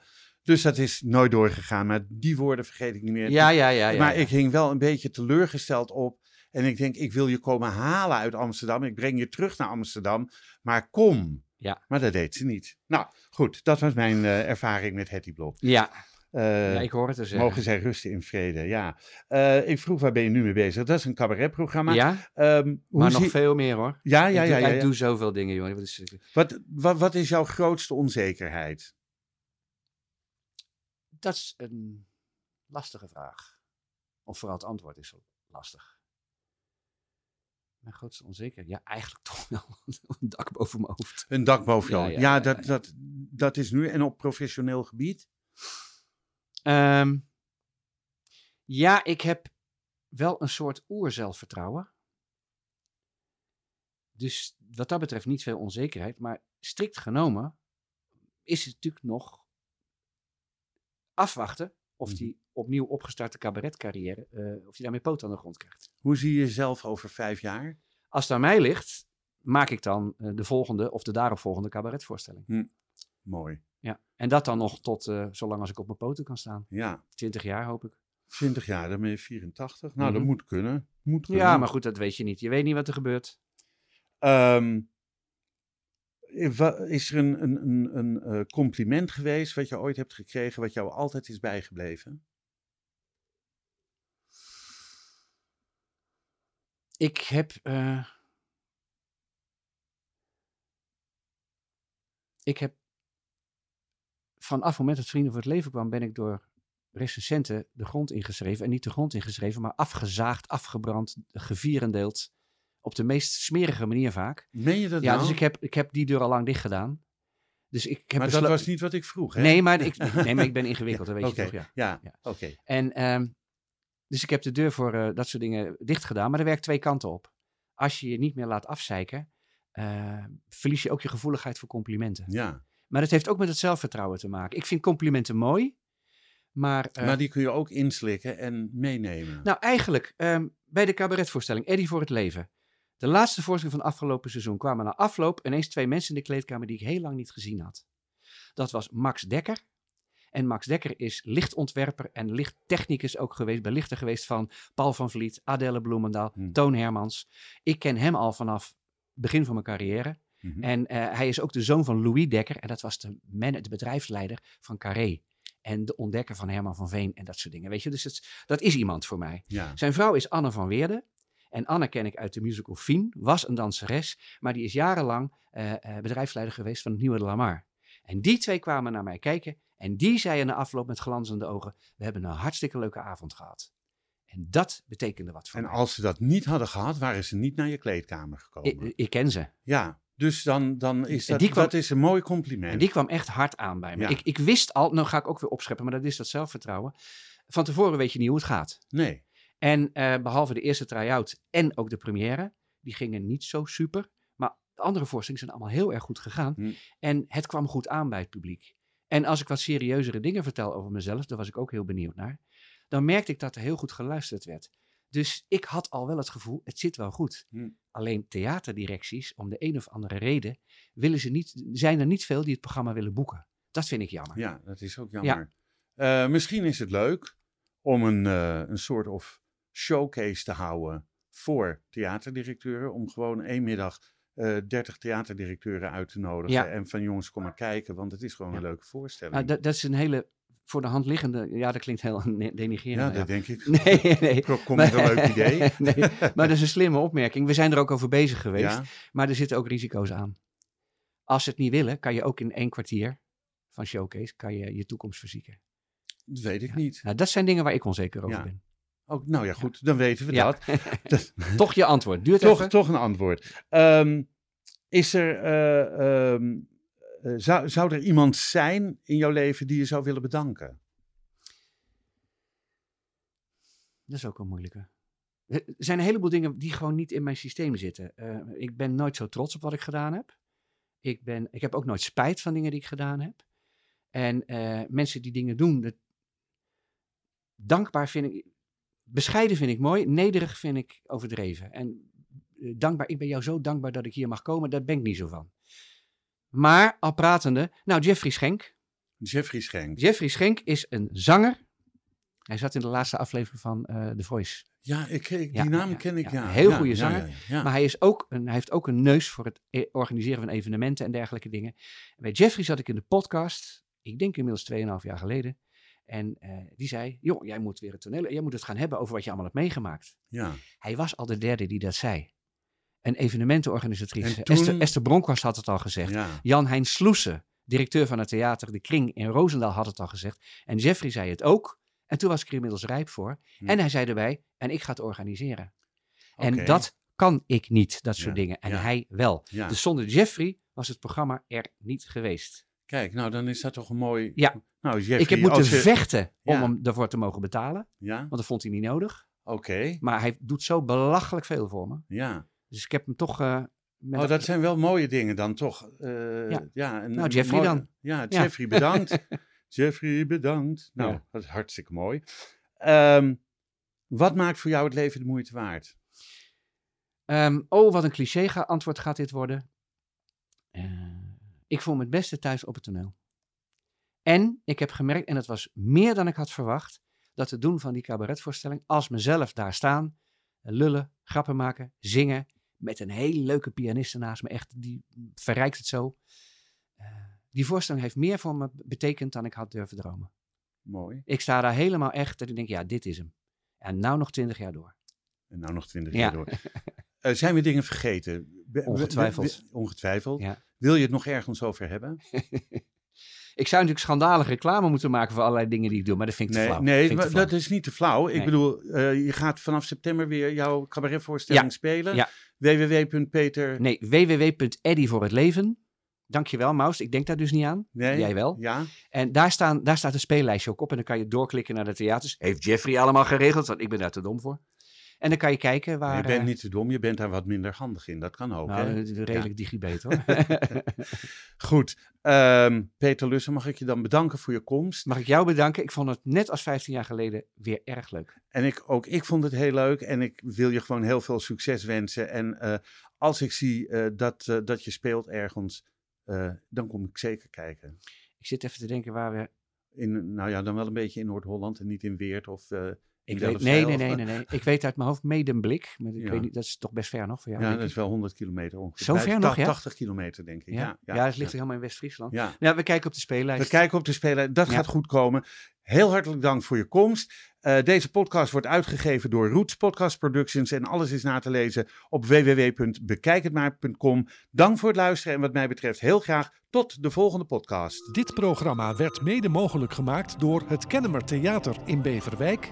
dus dat is nooit doorgegaan. Maar die woorden vergeet ik niet meer. Ja, ja, ja. ja maar ja. ik hing wel een beetje teleurgesteld op. En ik denk, ik wil je komen halen uit Amsterdam. Ik breng je terug naar Amsterdam. Maar kom. Ja. Maar dat deed ze niet. Nou, goed. Dat was mijn eh, ervaring met Hetty Blok. Ja, Eh, ja, ik hoor het dus. zeggen. Mogen zij rusten in vrede, ja. Eh, ik vroeg, waar ben je nu mee bezig? Dat is een cabaretprogramma. ja, Ehm, maar nog veel meer hoor. Ja, ja, ik, ja. doe, ja, ik doe zoveel dingen, joh. Wat is, Wat, wat, wat is jouw grootste onzekerheid? Dat is een lastige vraag. Of vooral het antwoord is zo lastig. Mijn grootste onzekerheid? Ja, eigenlijk toch wel een dak boven mijn hoofd. Een dak boven jou. Ja, Ja, ja, ja, dat. Dat, dat is nu. En op professioneel gebied? Ehm, ja, ik heb wel een soort oerzelfvertrouwen. Dus wat dat betreft niet veel onzekerheid. Maar strikt genomen is het natuurlijk nog afwachten of Mhm. die opnieuw opgestarte cabaretcarrière, eh, of die daarmee poot aan de grond krijgt. Hoe zie je jezelf over vijf jaar? Als het aan mij ligt, maak ik dan eh, de volgende of de daaropvolgende cabaretvoorstelling. Mooi. Ja. En dat dan nog tot eh, zolang als ik op mijn poten kan staan. Ja, 20 jaar hoop ik. 20 jaar, dan ben je 84. Nou, dat Mhm. moet kunnen. Moet kunnen. Ja, maar goed, dat weet je niet. Je weet niet wat er gebeurt. Ehm, wa- is er een, een, een, een eh, compliment geweest wat je ooit hebt gekregen, wat jou altijd is bijgebleven? Ik heb. eh, ik heb. Vanaf het moment dat Vrienden voor het Leven kwam, ben ik door recensenten de grond ingeschreven. En niet de grond ingeschreven, maar afgezaagd, afgebrand, gevierendeeld. Op de meest smerige manier vaak. Meen je dat Ja, nou? dus ik heb, ik heb die deur al lang dicht gedaan. Dus ik heb maar dat was niet wat ik vroeg, hè? Nee, maar ik, nee, maar ik ben ingewikkeld, dat weet je toch? Ja. ja, Ja. oké. En ehm, dus ik heb de deur voor eh, dat soort dingen dicht gedaan. Maar er werkt twee kanten op. Als je je niet meer laat afzeiken, eh, verlies je ook je gevoeligheid voor complimenten. Ja, Maar dat heeft ook met het zelfvertrouwen te maken. Ik vind complimenten mooi, maar... eh, maar die kun je ook inslikken en meenemen. Nou, eigenlijk ehm, bij de cabaretvoorstelling Eddie voor het Leven. De laatste voorstelling van afgelopen seizoen kwamen na afloop ineens twee mensen in de kleedkamer die ik heel lang niet gezien had. Dat was Max Dekker. En Max Dekker is lichtontwerper en lichttechnicus ook geweest, belichter geweest van Paul van Vliet, Adelle Bloemendaal, Hmm. Toon Hermans. Ik ken hem al vanaf het begin van mijn carrière. Mhm. En eh, hij is ook de zoon van Louis Dekker. En dat was de, man, de bedrijfsleider van Carré. En de ontdekker van Herman van Veen en dat soort dingen. Weet je, dus het, dat is iemand voor mij. Ja, Zijn vrouw is Anne van Weerde. En Anne ken ik uit de musical Fien, was een danseres, maar die is jarenlang eh, eh, bedrijfsleider geweest van het Nieuwe de Lamar. En die twee kwamen naar mij kijken en die zeiden na afloop met glanzende ogen, we hebben een hartstikke leuke avond gehad. En dat betekende wat voor en mij. als ze dat niet hadden gehad, waren ze niet naar je kleedkamer gekomen. Ik, ik ken ze. ja, dus dan, dan is dat, kwam- dat is een mooi compliment. En die kwam echt hard aan bij me. Ja. Ik, ik wist al, nou ga ik ook weer opscheppen, maar dat is dat zelfvertrouwen. Van tevoren weet je niet hoe het gaat. Nee, En eh, behalve de eerste try-out en ook de première, die gingen niet zo super. Maar de andere voorstellingen zijn allemaal heel erg goed gegaan. Hm. En het kwam goed aan bij het publiek. En als ik wat serieuzere dingen vertel over mezelf, daar was ik ook heel benieuwd naar. Dan merkte ik dat er heel goed geluisterd werd. Dus ik had al wel het gevoel, het zit wel goed. Hm. Alleen theaterdirecties, om de een of andere reden, willen ze niet, zijn er niet veel die het programma willen boeken. Dat vind ik jammer. ja, dat is ook jammer. Eh, misschien is het leuk om een, eh, een soort of showcase te houden voor theaterdirecteuren. Om gewoon één middag eh 30 theaterdirecteuren uit te nodigen. Ja. En van jongens, kom maar kijken, want het is gewoon Ja. een leuke voorstelling. Nou, dat, is een hele voor de hand liggende, ja, dat klinkt heel ne- Ja, denigrerend. dat denk ik. Nee, nee. Kom- Komt met een leuk idee. nee, maar dat is een slimme opmerking. We zijn er ook over bezig geweest. Ja, Maar er zitten ook risico's aan. Als ze het niet willen, kan je ook in één kwartier van showcase kan je, je toekomst verzieken. dat weet ik niet. Nou, dat zijn dingen waar ik onzeker over ben. Nou ja, goed, dan weten we Ja. dat. dat. Toch je antwoord. Duurt Toch, even. toch een antwoord. Ehm, is er, eh, ehm, eh, zou, zou er iemand zijn in jouw leven die je zou willen bedanken? Dat is ook een moeilijke. Er zijn een heleboel dingen die gewoon niet in mijn systeem zitten. Eh, ik ben nooit zo trots op wat ik gedaan heb. Ik, ben, ik heb ook nooit spijt van dingen die ik gedaan heb. En mensen die dingen doen, dat, dankbaar vind ik, bescheiden vind ik mooi, nederig vind ik overdreven. En eh, dankbaar, ik ben jou zo dankbaar dat ik hier mag komen, daar ben ik niet zo van. Maar al pratende, nou Jeffrey Schenk. Jeffrey Schenk. Jeffrey Schenk is een zanger. Hij zat in de laatste aflevering van eh The Voice. Ja, ik, ik- die Ja, naam ja, ken ik, ja. ja. Heel goede zanger. Maar hij, is ook een, hij heeft ook een neus voor het e- organiseren van evenementen en dergelijke dingen. En bij Jeffrey zat ik in de podcast, ik denk inmiddels 2,5 jaar geleden. En eh, die zei, joh, jij moet weer het toneel, jij moet het gaan hebben over wat je allemaal hebt meegemaakt. ja. Hij was al de derde die dat zei. Een evenementenorganisatrice. Toen- Esther, Esther Bronkhorst had het al gezegd. ja. Jan-Hein Sloesen, directeur van het theater De Kring in Roosendaal, had het al gezegd. En Jeffrey zei het ook. En toen was ik er inmiddels rijp voor. Hm. En hij zei erbij, en ik ga het organiseren. En dat kan ik niet, dat soort Ja, dingen. En hij wel. Dus zonder Jeffrey was het programma er niet geweest. Kijk, nou dan is dat toch een mooi... Ja. Nou, Jeffrey, ik heb moeten je- vechten om Ja. hem ervoor te mogen betalen. Ja, Want dat vond hij niet nodig. oké. Maar hij doet zo belachelijk veel voor me. Ja. Dus ik heb hem toch... met Oh, dat zijn wel mooie dingen dan toch. Eh, Ja. Nou, Jeffrey mooi- dan. Ja. Jeffrey bedankt. Jeffrey bedankt. Nou, dat is hartstikke mooi. Ehm, wat maakt voor jou het leven de moeite waard? Ehm, oh, wat een cliché antwoord gaat dit worden. Eh, ik voel me het beste thuis op het toneel. En ik heb gemerkt, en dat was meer dan ik had verwacht, dat het doen van die cabaretvoorstelling, als mezelf daar staan, lullen, grappen maken, zingen, met een hele leuke pianiste naast me, echt, die verrijkt het zo. Eh, die voorstelling heeft meer voor me betekend dan ik had durven dromen. Mooi. Ik sta daar helemaal echt, dat ik denk, ja, dit is hem. En nou nog twintig jaar door. En nou nog twintig Ja. jaar door. Eh, zijn we dingen vergeten? Ongetwijfeld. ongetwijfeld. Ja. Wil je het nog ergens over hebben? Ik zou natuurlijk schandalige reclame moeten maken voor allerlei dingen die ik doe, maar dat vind ik te flauw. nee flauw. dat is niet te flauw. Ik bedoel, eh, je gaat vanaf september weer jouw cabaretvoorstelling Ja. spelen. Ja. www.peter... Nee, www.eddy voor het leven. Dankjewel, Maus. Ik denk daar dus niet aan. Nee? Jij wel. Ja. En daar, staan, daar staat een speellijstje ook op. En dan kan je doorklikken naar de theaters. Heeft Jeffrey allemaal geregeld? Want ik ben daar te dom voor. En dan kan je kijken waar... je bent eh, niet te dom, je bent daar wat minder handig in. Dat kan ook. nou, hè? redelijk digibet hoor. Goed. Ehm, Peter Lussen, mag ik je dan bedanken voor je komst. Mag ik jou bedanken? Ik vond het net als 15 jaar geleden weer erg leuk. En ik, ook ik vond het heel leuk en ik wil je gewoon heel veel succes wensen. En eh, als ik zie eh, dat, dat je speelt ergens, dan kom ik zeker kijken. Ik zit even te denken waar we... In, nou ja, dan wel een beetje in Noord-Holland en niet in Weert of Ik weet, nee, nee, nee, nee, nee. Ik weet uit mijn hoofd Medemblik. Maar ik Ja. weet niet, dat is toch best ver nog voor jou? Ja, dat is wel 100 kilometer ongeveer. Zo ver nog, ja? 80 kilometer denk ik. Ja, Ja, ja, het ligt helemaal in West-Friesland. ja. Ja, we kijken op de speellijst. We kijken op de speler. Dat Ja. gaat goed komen. Heel hartelijk dank voor je komst. Eh, deze podcast wordt uitgegeven door Roots Podcast Productions. En alles is na te lezen op www.bekijkhetmaar.com. Dank voor het luisteren. En wat mij betreft heel graag tot de volgende podcast. Dit programma werd mede mogelijk gemaakt door het Kennemer Theater in Beverwijk